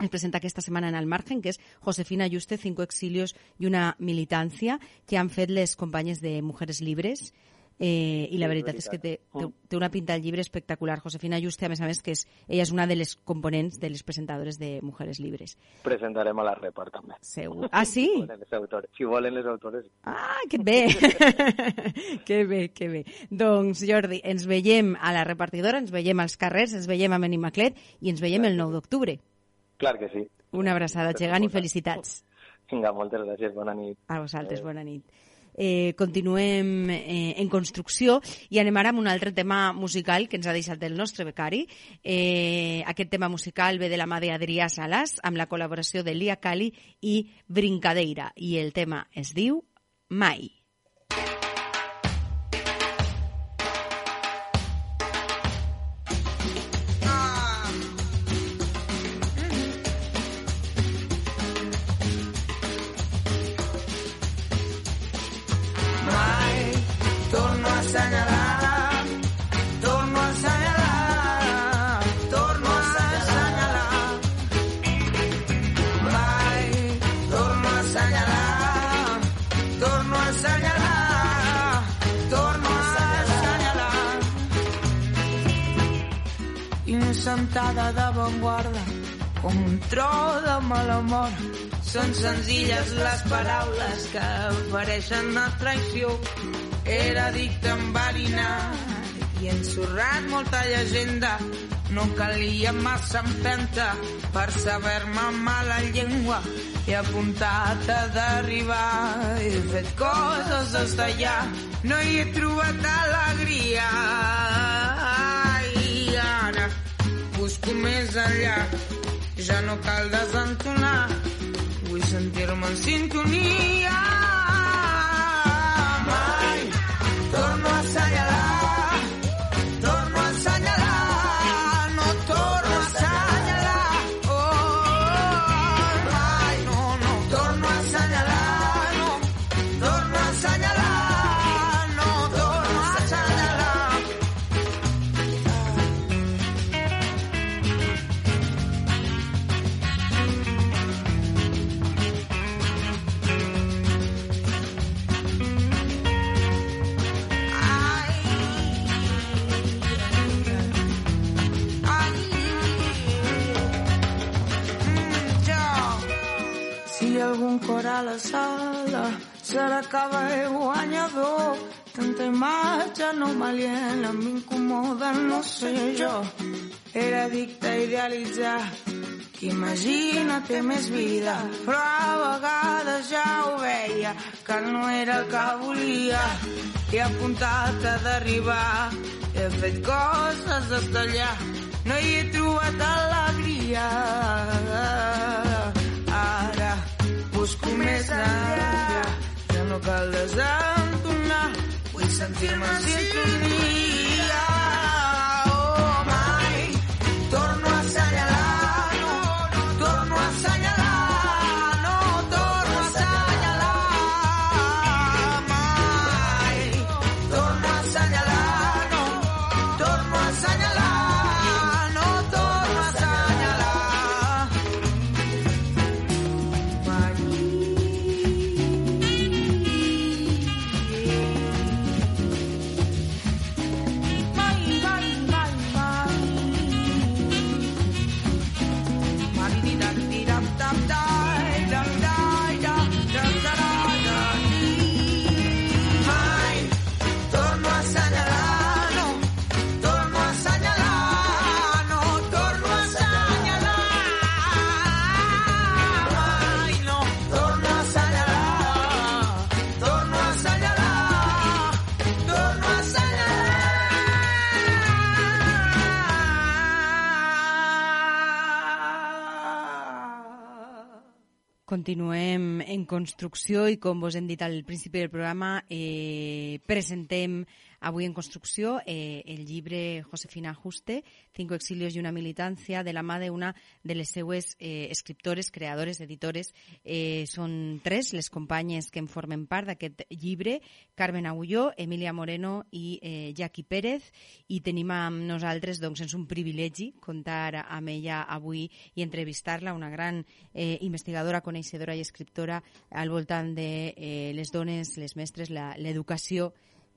es presenta aquesta setmana en el Margen, que és Josefina Juste, cinco exilios i una militancia, que han fet les companyes de Mujeres Libres, eh, i la Sí, és veritat és que té, té, té una pinta al llibre espectacular. Josefina Juste, a més a més, que és, ella és una de les components de les presentadores de Mujeres Libres. Presentarem a la Repar, també. Segur. Ah, sí? Si volen les autores. Si volen les autores. Ah, que bé! que bé, que bé. Doncs, Jordi, ens veiem a la repartidora, ens veiem als carrers, ens veiem a Benimaclet i ens veiem el 9 d'octubre. Clar que sí. Una abraçada, gegant, i felicitats. Vinga, moltes gràcies. Bona nit. A vosaltres, bona nit. Eh, continuem eh, en construcció i anem ara amb un altre tema musical que ens ha deixat el nostre becari. Eh, aquest tema musical ve de la mà d'Adrià Salas amb la col·laboració de Lia Cali i Brincadeira i el tema es diu Mai. Insentada d'avantguarda, com un tro de mala mort. Són senzilles les paraules que ofereixen a traïció. Era addicte enverinat i ensorrat molta llegenda. No calia massa empenta per saber-me mala llengua. He apuntat a derribar, he fet coses des d'allà. No hi he trobat alegria. Busco més enllà. Ja no cal desentonar, vull sentir-me en sintonia. Mai torno a assenyalar, serà que ve guanyador. Tanta imatge no m'aliena, m'incomoda, no sé jo. Era addicte a idealitzar, qui imagina té més vida, però a vegades ja ho veia, que no era el que volia. He apuntat a derribar, he fet coses des d'allà, no hi he trobat alegria. Ara busco més enllà, no cal desentonar, vull sentir-me en sintonia. Continuem en construcció i com vos hem dit al principi del programa eh, presentem avui en construcció eh, el llibre Josefina Juste, Cinco exilios i una militancia, de la mà d'una de les seues eh, escriptores, creadores, editores. Eh, són tres les companyes que en formen part d'aquest llibre, Carmen Agulló, Emilia Moreno i eh, Jackie Pérez, i tenim amb nosaltres, doncs, és un privilegi comptar amb ella avui i entrevistar-la, una gran eh, investigadora, coneixedora i escriptora al voltant de eh, les dones, les mestres, l'educació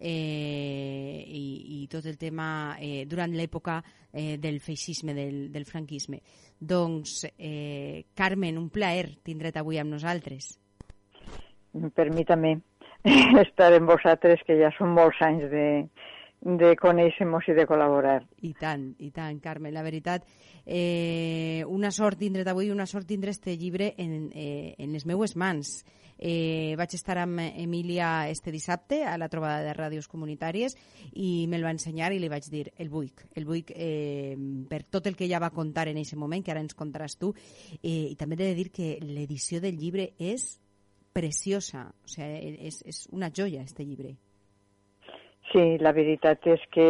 eh, i, i tot el tema eh, durant l'època eh, del feixisme, del, del franquisme. Doncs, eh, Carmen, un plaer tindre't avui amb nosaltres. per mi també estar amb vosaltres, que ja són molts anys de, de conèixer-nos i de col·laborar. I tant, i tant, Carmen. La veritat, eh, una sort tindre't avui, una sort tindre este llibre en, eh, en les meues mans. Eh, vaig estar amb Emília este dissabte a la trobada de ràdios comunitàries i me'l va ensenyar i li vaig dir el vull, el vull eh, per tot el que ella va contar en aquest moment, que ara ens contaràs tu, eh, i també he de dir que l'edició del llibre és preciosa, o sigui, és, és una joia, este llibre. Sí, la veritat és que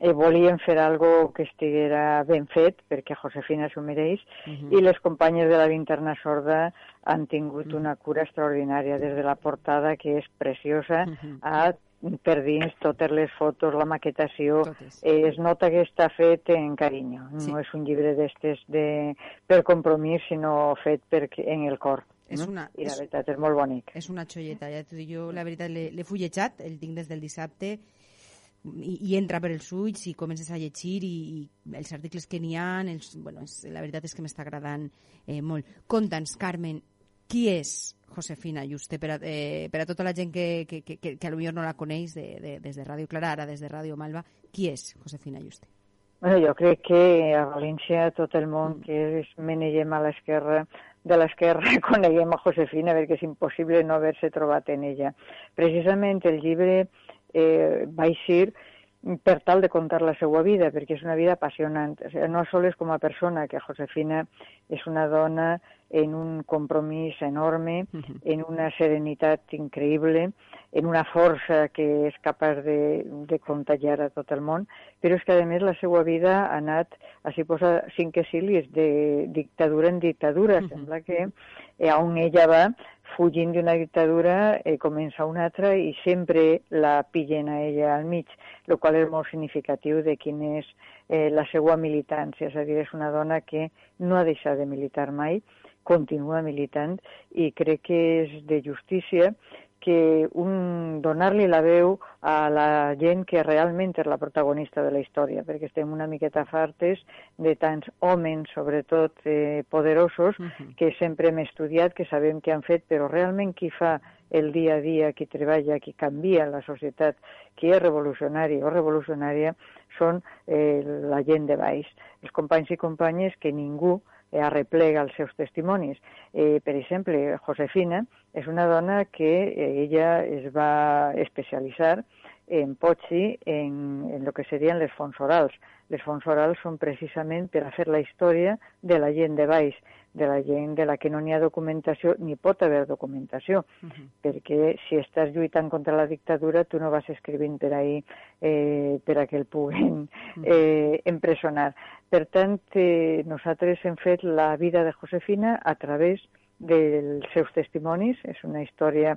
eh, volíem fer algo que estiguera ben fet, perquè Josefina s'ho mereix, Mhm. i les companyes de la Vinterna Sorda han tingut una cura extraordinària, des de la portada, que és preciosa, Mhm. a per dins totes les fotos, la maquetació, Totes. eh, es nota que està fet en carinyo. Sí. No és un llibre d'estes de, per compromís, sinó fet per, en el cor. És una- I la és- veritat és molt bonic. És una xolleta, ja t'ho dic jo, la veritat l'he l'he fullejat, el tinc des del dissabte, i, i entra per els ulls i comences a llegir i, i els articles que n'hi ha, els, bueno, és, la veritat és que m'està agradant eh, molt. Conta'ns, Carmen, qui és Josefina Juste per a, eh, per a tota la gent que, que, que, que, que millor no la coneix de, de, des de Ràdio Clara, ara des de Ràdio Malva, qui és Josefina Juste? Bueno, jo crec que a València tot el món que es menegem a l'esquerra de l'esquerra coneguem a Josefina perquè és impossible no haver-se trobat en ella. Precisament el llibre eh, va eixir per tal de contar la seva vida, perquè és una vida apassionant. O sigui, no sols com a persona, que Josefina és una dona en un compromís enorme, en una serenitat increïble, en una força que és capaç de, de contagiar a tot el món, però és que, a més, la seva vida ha anat, així posa cinc exilis, de dictadura en dictadura. Sembla que eh, on ella va, fugint d'una dictadura, eh, comença una altra i sempre la pillen a ella al mig, el qual és molt significatiu de quin és eh, la seva militància. És a dir, és una dona que no ha deixat de militar mai, continua militant i crec que és de justícia que un, donar-li la veu a la gent que realment és la protagonista de la història, perquè estem una miqueta fartes de tants homes, sobretot eh, poderosos, que sempre hem estudiat, que sabem què han fet, però realment qui fa el dia a dia, qui treballa, qui canvia la societat, qui és revolucionari o revolucionària, són eh, la gent de baix, els companys i companyes que ningú arreplega els seus testimonis. Eh, per exemple, Josefina és una dona que eh, ella es va especialitzar en Pochi en, en el que serien les fonts orals. Les fonts orals són precisament per a fer la història de la gent de baix, de la gent de la que no n'hi ha documentació ni pot haver documentació, uh -huh. perquè si estàs lluitant contra la dictadura tu no vas escrivint per ahir eh, per a que el puguen eh, empresonar. Per tant, eh, nosaltres hem fet la vida de Josefina a través dels seus testimonis, és una història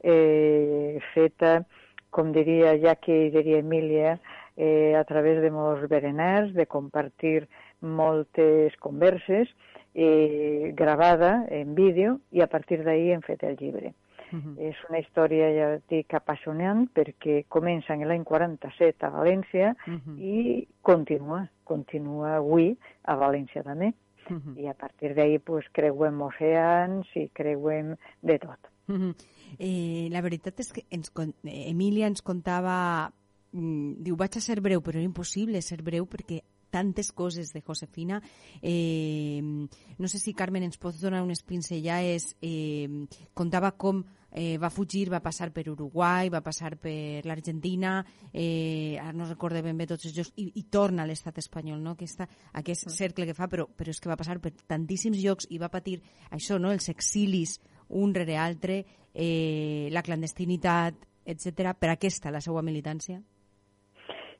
eh, feta, com diria Jackie i diria Emília, eh, a través de molts berenars, de compartir moltes converses, eh, gravada en vídeo, i a partir d'ahir hem fet el llibre. Uh -huh. És una història, ja dic, apassionant, perquè comença en l'any 47 a València uh -huh. i continua, continua avui a València també. Uh -huh. I a partir d'ahir pues, creuem oceans i creuem de tot. Uh -huh. eh, la veritat és que ens, Emília ens contava diu, vaig a ser breu, però era impossible ser breu perquè tantes coses de Josefina. Eh, no sé si Carmen ens pot donar unes pincellades. Eh, contava com eh, va fugir, va passar per Uruguai, va passar per l'Argentina, eh, ara no recordo ben bé tots els llocs, i, i torna a l'estat espanyol, no? Aquesta, aquest cercle que fa, però, però és que va passar per tantíssims llocs i va patir això, no? els exilis un rere altre, eh, la clandestinitat, etc. Per aquesta, la seva militància?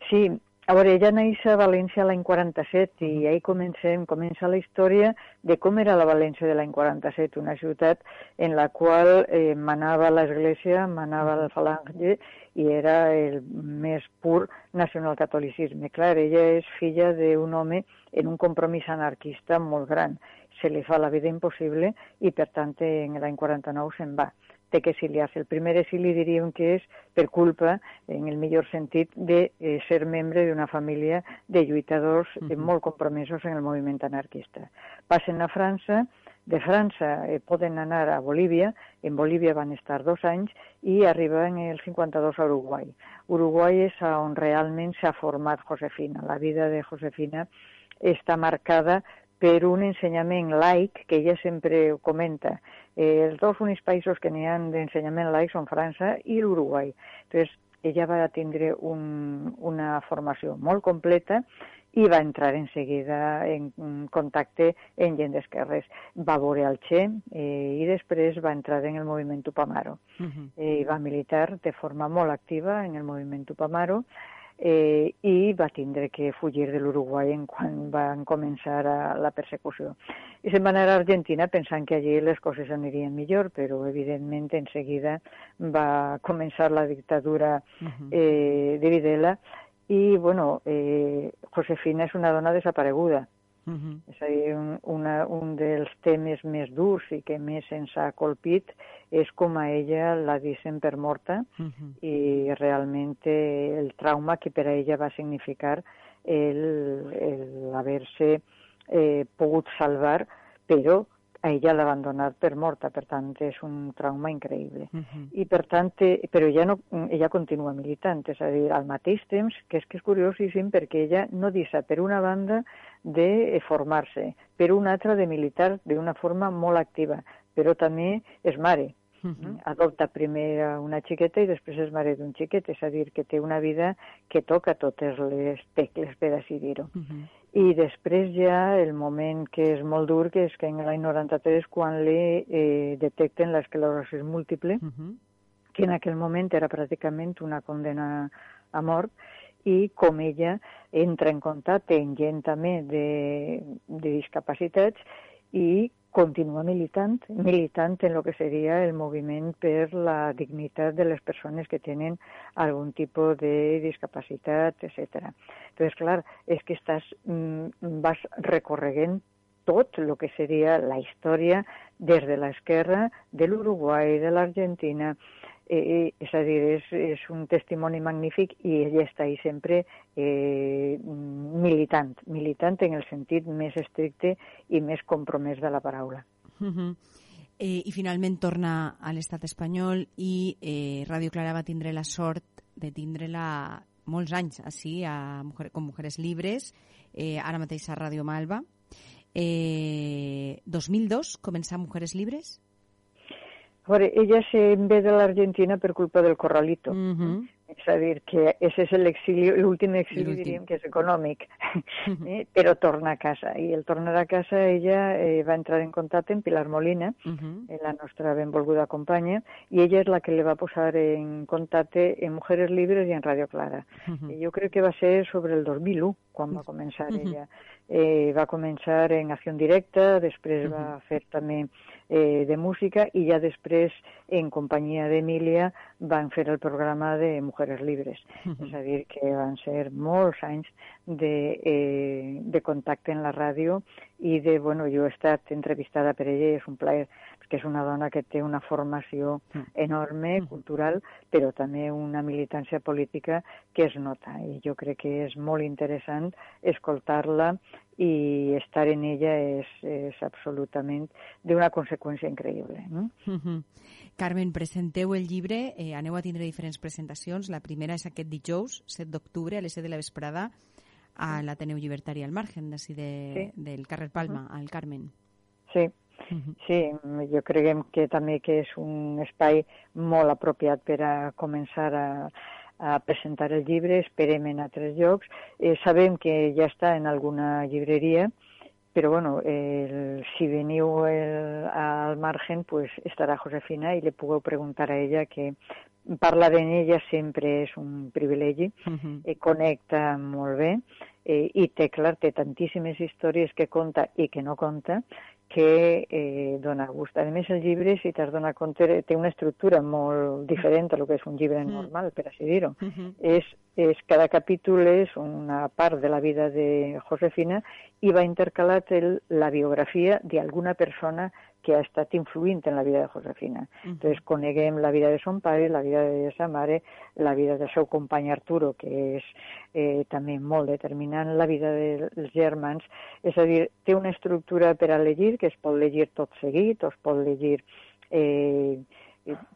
Sí, a veure, ella neix a València l'any 47 i ahí comencem, comença la història de com era la València de l'any 47, una ciutat en la qual eh, manava l'Església, manava el falange i era el més pur nacionalcatolicisme. Clar, ella és filla d'un home en un compromís anarquista molt gran. Se li fa la vida impossible i, per tant, en l'any 49 se'n va té que exiliar-se. El primer exili diríem que és per culpa, en el millor sentit, de eh, ser membre d'una família de lluitadors -huh. molt compromesos en el moviment anarquista. Passen a França, de França eh, poden anar a Bolívia, en Bolívia van estar dos anys i arriben el 52 a Uruguai. Uruguai és on realment s'ha format Josefina. La vida de Josefina està marcada per un ensenyament laic, que ella sempre ho comenta. Eh, els dos únics països que n'hi ha d'ensenyament laic són França i l'Uruguai. Entonces, ella va tindre un, una formació molt completa i va entrar en seguida en contacte en gent d'esquerres. Va veure el Che eh, i després va entrar en el moviment Tupamaro. Uh -huh. eh, va militar de forma molt activa en el moviment Tupamaro eh, i va tindre que fugir de l'Uruguai en quan van començar a, la persecució. I se'n va anar a Argentina pensant que allí les coses anirien millor, però evidentment en seguida va començar la dictadura eh, de Videla i, bueno, eh, Josefina és una dona desapareguda Uh -huh. És a dir, un, una, un dels temes més durs i que més ens ha colpit és com a ella la dicen per morta uh -huh. i realment el trauma que per a ella va significar el, el haver-se eh, pogut salvar, però a ella l'ha abandonat per morta, per tant és un trauma increïble. Uh -huh. I per tant, però ella, no, ella continua militant, és a dir, al mateix temps, que és que és curiosíssim perquè ella no deixa per una banda de formar-se, per una altra de militar d'una forma molt activa, però també és mare, Uh -huh. Adopta primer una xiqueta i després és mare d'un xiquet, és a dir, que té una vida que toca totes les tecles, per així dir-ho. Uh -huh. I després ja el moment que és molt dur, que és que en l'any 93, quan li eh, detecten l'esclerosi múltiple, uh -huh. que en aquell moment era pràcticament una condena a mort, i com ella entra en contacte amb gent també de, de discapacitats i continua militant, militant en el que seria el moviment per la dignitat de les persones que tenen algun tipus de discapacitat, etc. Entonces, clar, és que estàs, mm, vas recorregent tot el que seria la història des de l'esquerra, de l'Uruguai, de l'Argentina, eh, és a dir, és, és un testimoni magnífic i ella està ahí sempre eh, militant, militant en el sentit més estricte i més compromès de la paraula. Uh -huh. eh, I finalment torna a l'estat espanyol i eh, Ràdio Clara va tindre la sort de tindre-la molts anys així, a, com Mujeres Libres, eh, ara mateix a Ràdio Malva. Eh, 2002 començar Mujeres Libres? A veure, ella se'n ve de l'Argentina per culpa del Corralito. Mm -hmm. És a dir, que aquest és l'exili, l'últim exili, diríem, que és econòmic, eh? però torna a casa. I el tornar a casa, ella eh, va entrar en contacte amb Pilar Molina, uh -huh. eh, la nostra benvolguda companya, i ella és la que le va posar en contacte en Mujeres Libres i en Radio Clara. Uh -huh. I jo crec que va ser sobre el 2001, quan va començar uh -huh. ella. Eh, va començar en Acció Directa, després uh -huh. va fer també eh, de música i ja després, en companyia d'Emília, van fer el programa de Mujeres Libres. Uh -huh. És a dir, que van ser molts anys de, eh, de contacte en la ràdio i de, bueno, jo he estat entrevistada per ella i és un plaer, perquè és una dona que té una formació enorme, cultural, però també una militància política que es nota i jo crec que és molt interessant escoltar-la y estar en ella es, es absolutament d'una conseqüència increïble. No? Uh -huh. Carmen, presenteu el llibre, eh, aneu a tindre diferents presentacions. La primera és aquest dijous, 7 d'octubre, a les 7 de la vesprada, a l'Ateneu Llibertari al Margen, d'ací de, Sí. del carrer Palma, al Carmen. Sí. Sí, jo creguem que també que és un espai molt apropiat per a començar a, a presentar el llibre, esperem en altres llocs. Eh, sabem que ja està en alguna llibreria, però bueno, el, si veniu el, al margen, pues estarà Josefina i li pugueu preguntar a ella que parlar en ella sempre és un privilegi, Uh -huh. eh, connecta molt bé eh, i té, clar, té tantíssimes històries que conta i que no conta que eh, dona gust. A més, el llibre, si t'has donat compte, té una estructura molt diferent a lo que és un llibre Mm. normal, per així dir-ho. Uh -huh. És, és, cada capítol és una part de la vida de Josefina i va intercalat el, la biografia d'alguna persona que ha estat influint en la vida de Josefina. Entonces coneguem la vida de son pare, la vida de sa mare, la vida del seu company Arturo, que és eh, també molt determinant, la vida dels germans. És a dir, té una estructura per a llegir que es pot llegir tot seguit, o es pot llegir eh,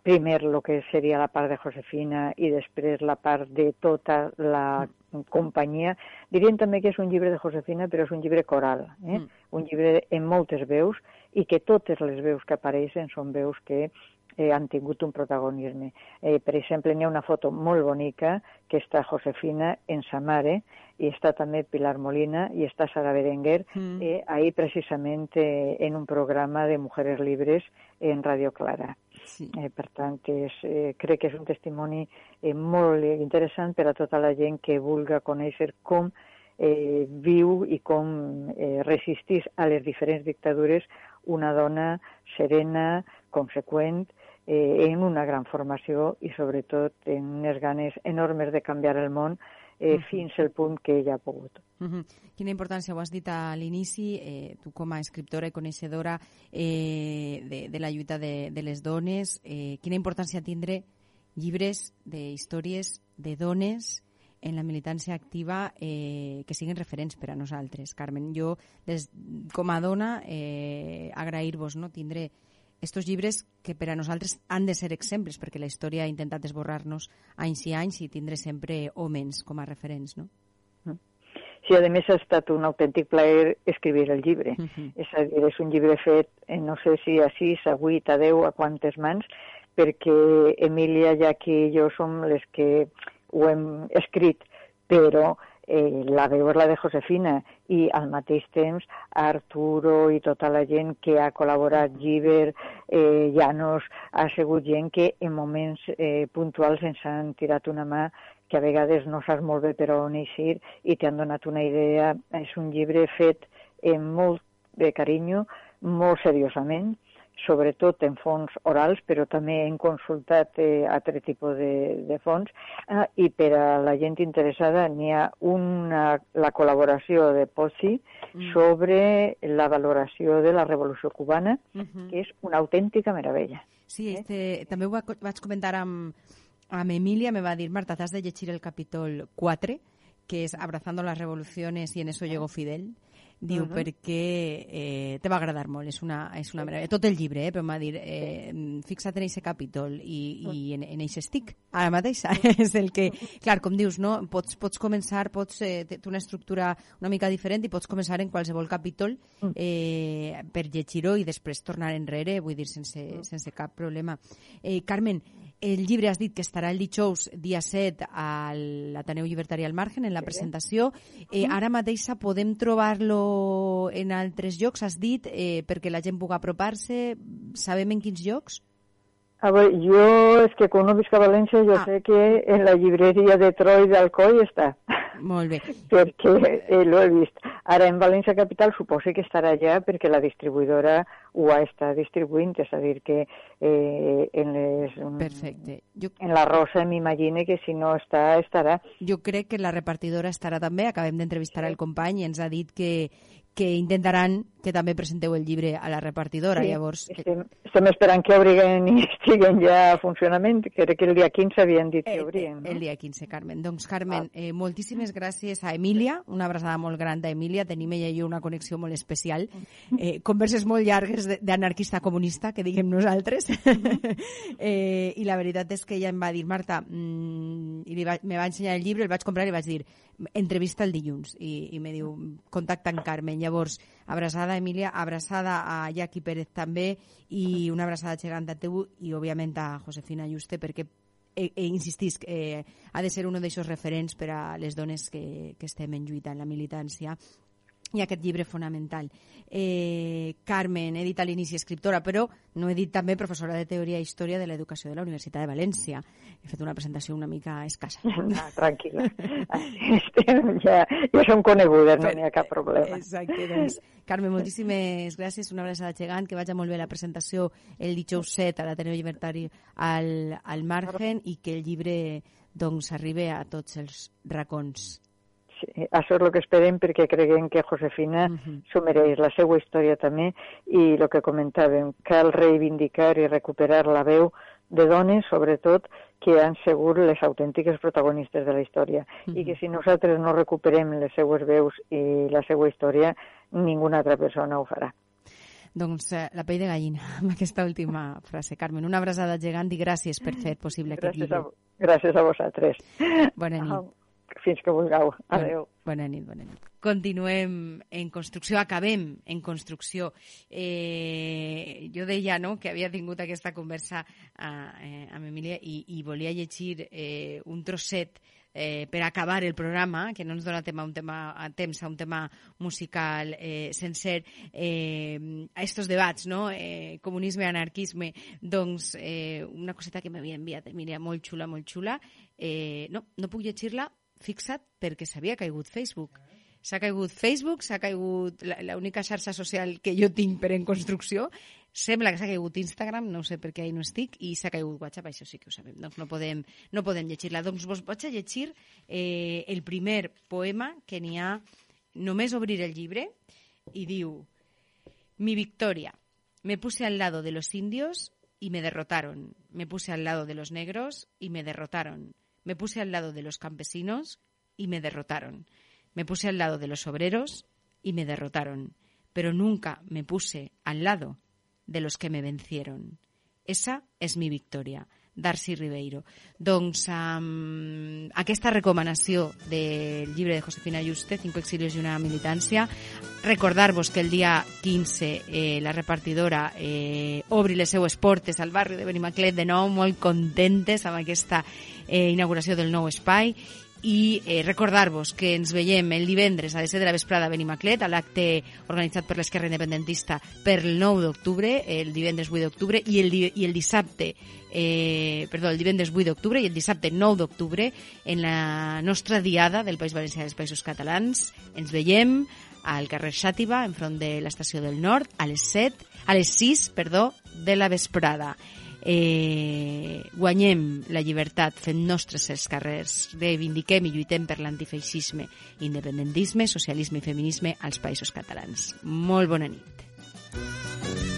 primer el que seria la part de Josefina i després la part de tota la companyia. Dirien també que és un llibre de Josefina, però és un llibre coral, eh? Mm. un llibre en moltes veus i que totes les veus que apareixen són veus que eh, han tingut un protagonisme. Eh, per exemple, n'hi ha una foto molt bonica que està Josefina en sa mare i està també Pilar Molina i està Sara Berenguer Mm. eh, ahir precisament eh, en un programa de Mujeres Libres en Radio Clara. Sí. Eh, per tant, és, eh, crec que és un testimoni eh, molt interessant per a tota la gent que vulga conèixer com eh, viu i com eh, resistís a les diferents dictadures una dona serena, conseqüent, eh, en una gran formació i sobretot en unes ganes enormes de canviar el món eh, fins al punt que ella ha pogut. Uh -huh. Quina importància ho has dit a l'inici, eh, tu com a escriptora i coneixedora eh, de, de la lluita de, de les dones, eh, quina importància tindre llibres d'històries de dones en la militància activa eh, que siguin referents per a nosaltres. Carmen, jo des, com a dona eh, agrair-vos no? tindre estos llibres que per a nosaltres han de ser exemples perquè la història ha intentat esborrar-nos anys i anys i tindre sempre homes com a referents, no? Sí, a més ha estat un autèntic plaer escriure el llibre. Uh -huh. És a dir, és un llibre fet, eh, no sé si a sis, a vuit, a deu, a quantes mans, perquè Emília, Jackie i jo som les que ho hem escrit, però eh, la veu és la de Josefina i al mateix temps Arturo i tota la gent que ha col·laborat, Giver, eh, Llanos, ha sigut gent que en moments eh, puntuals ens han tirat una mà que a vegades no saps molt bé per on eixir i t'han donat una idea. És un llibre fet amb molt de carinyo, molt seriosament, sobretot en fons orals, però també hem consultat eh, altre tipus de, de fons. Ah, I per a la gent interessada n'hi ha una, la col·laboració de Pozzi Mm. sobre la valoració de la Revolució Cubana, Uh -huh. que és una autèntica meravella. Sí, este, també ho va- vaig comentar amb, amb Emília, me va dir, Marta, t'has de llegir el capítol 4, que és Abrazando las revoluciones y en eso llegó Fidel. Diu, Uh -huh. perquè eh, te va agradar molt, és una, és una meravella. Tot el llibre, eh, però em va dir, eh, fixa't en aquest capítol i, i en, en aquest estic, ara mateix. és el que, clar, com dius, no? pots, pots començar, pots, eh, té té una estructura una mica diferent i pots començar en qualsevol capítol eh, per llegir-ho i després tornar enrere, vull dir, sense, sense cap problema. Eh, Carmen, el llibre has dit que estarà el dijous dia 7 a l'Ateneu Llibertari al Margen, en la presentació. Eh, ara mateix podem trobar-lo en altres llocs, has dit, eh, perquè la gent pugui apropar-se. Sabem en quins llocs? A veure, jo és que quan no visc a València jo Ah. sé que en la llibreria de Troi d'Alcoi està, Molt bé. perquè eh, l'ho he vist. Ara en València Capital suposo que estarà allà perquè la distribuïdora ho ha estat distribuint, és a dir que eh, en, les, Perfecte. Jo, en la Rosa m'imagine que si no està, estarà. jo crec que la repartidora estarà també. Acabem d'entrevistar el company i ens ha dit que, que intentaran que també presenteu el llibre a la repartidora, Sí, llavors... eh, estem, estem esperant que obriguen i estiguen ja a funcionament. Crec que el dia 15 havien dit que Eh, obrien. No? El dia 15, Carmen. Doncs, Carmen, eh, moltíssimes gràcies a Emília, una abraçada molt gran d'Emília, tenim ella i jo una connexió molt especial, eh, converses molt llargues de- d'anarquista comunista, que diguem nosaltres, eh, i la veritat és que ella em va dir, Marta, mm, i li va, me va ensenyar el llibre, el vaig comprar i vaig dir, entrevista el dilluns, i, i me diu, contacta amb Carmen. Llavors, abraçada Emília, abraçada a Jacqui Pérez també, i una abraçada gegant a teu, i òbviament a Josefina Juste, perquè eh, eh, insistisc, eh, ha de ser un d'aixòs referents per a les dones que, que estem en lluita en la militància i aquest llibre fonamental. Eh, Carmen, he dit a l'inici escriptora, però no he dit també professora de Teoria i Història de l'Educació de la Universitat de València. He fet una presentació una mica escassa. No, tranquil·la. Estem, ja, ja som conegudes, no n'hi ha cap problema. Exacte, doncs, Carmen, moltíssimes gràcies, una abraçada gegant, que vagi molt bé la presentació el dijous 7 a l'Ateneu Llibertari al, al Margen i que el llibre doncs arribi a tots els racons. Això és el que esperem perquè creguem que Josefina uh -huh. s'ho mereix, la seva història també, i el que comentàvem, cal reivindicar i recuperar la veu de dones, sobretot, que han sigut les autèntiques protagonistes de la història. Uh -huh. I que si nosaltres no recuperem les seues veus i la seva història, ninguna altra persona ho farà. Doncs eh, la pell de gallina, amb aquesta última frase. Carmen, una abraçada gegant i gràcies per fer possible aquest Gràcies llibre. a, gràcies a vosaltres. Bona nit. Fins que vulgueu. Adéu. Bona nit, bona nit. Continuem en construcció, acabem en construcció. Eh, jo deia no, que havia tingut aquesta conversa a, eh, amb Emília i, i volia llegir eh, un trosset eh, per acabar el programa, que no ens dona tema, un tema, a temps a un tema musical eh, sencer, eh, a estos debats, no? eh, comunisme, anarquisme, doncs eh, una coseta que m'havia enviat Emília, molt xula, molt xula, eh, no, no puc llegir-la, fixa't, perquè s'havia caigut Facebook. S'ha caigut Facebook, s'ha caigut l'única xarxa social que jo tinc per en construcció, sembla que s'ha caigut Instagram, no sé per què ahí no estic, i s'ha caigut WhatsApp, això sí que ho sabem, doncs no podem, no podem llegir-la. Doncs vos vaig a llegir eh, el primer poema que n'hi ha només obrir el llibre i diu Mi victoria. Me puse al lado de los indios y me derrotaron. Me puse al lado de los negros y me derrotaron. Me puse al lado de los campesinos y me derrotaron. Me puse al lado de los obreros y me derrotaron. Pero nunca me puse al lado de los que me vencieron. Esa és mi victòria. Darcy Ribeiro. Doncs um, aquesta recomanació del llibre de Josefina Juste, Cinco exilios i una militància, recordar-vos que el dia 15 eh, la repartidora eh, obri les seues portes al barri de Benimaclet de nou, molt contentes amb aquesta eh, inauguració del nou espai i eh, recordar-vos que ens veiem el divendres a les 7 de la vesprada a Benimaclet a l'acte organitzat per l'Esquerra Independentista per el 9 d'octubre, el divendres 8 d'octubre i, el, i el dissabte eh, perdó, el divendres 8 d'octubre i el dissabte 9 d'octubre en la nostra diada del País Valencià dels Països Catalans. Ens veiem al carrer Xàtiva, enfront de l'estació del Nord, a les 7, a les 6, perdó, de la vesprada eh, guanyem la llibertat fent nostres els carrers, reivindiquem i lluitem per l'antifeixisme, independentisme, socialisme i feminisme als països catalans. Molt bona nit.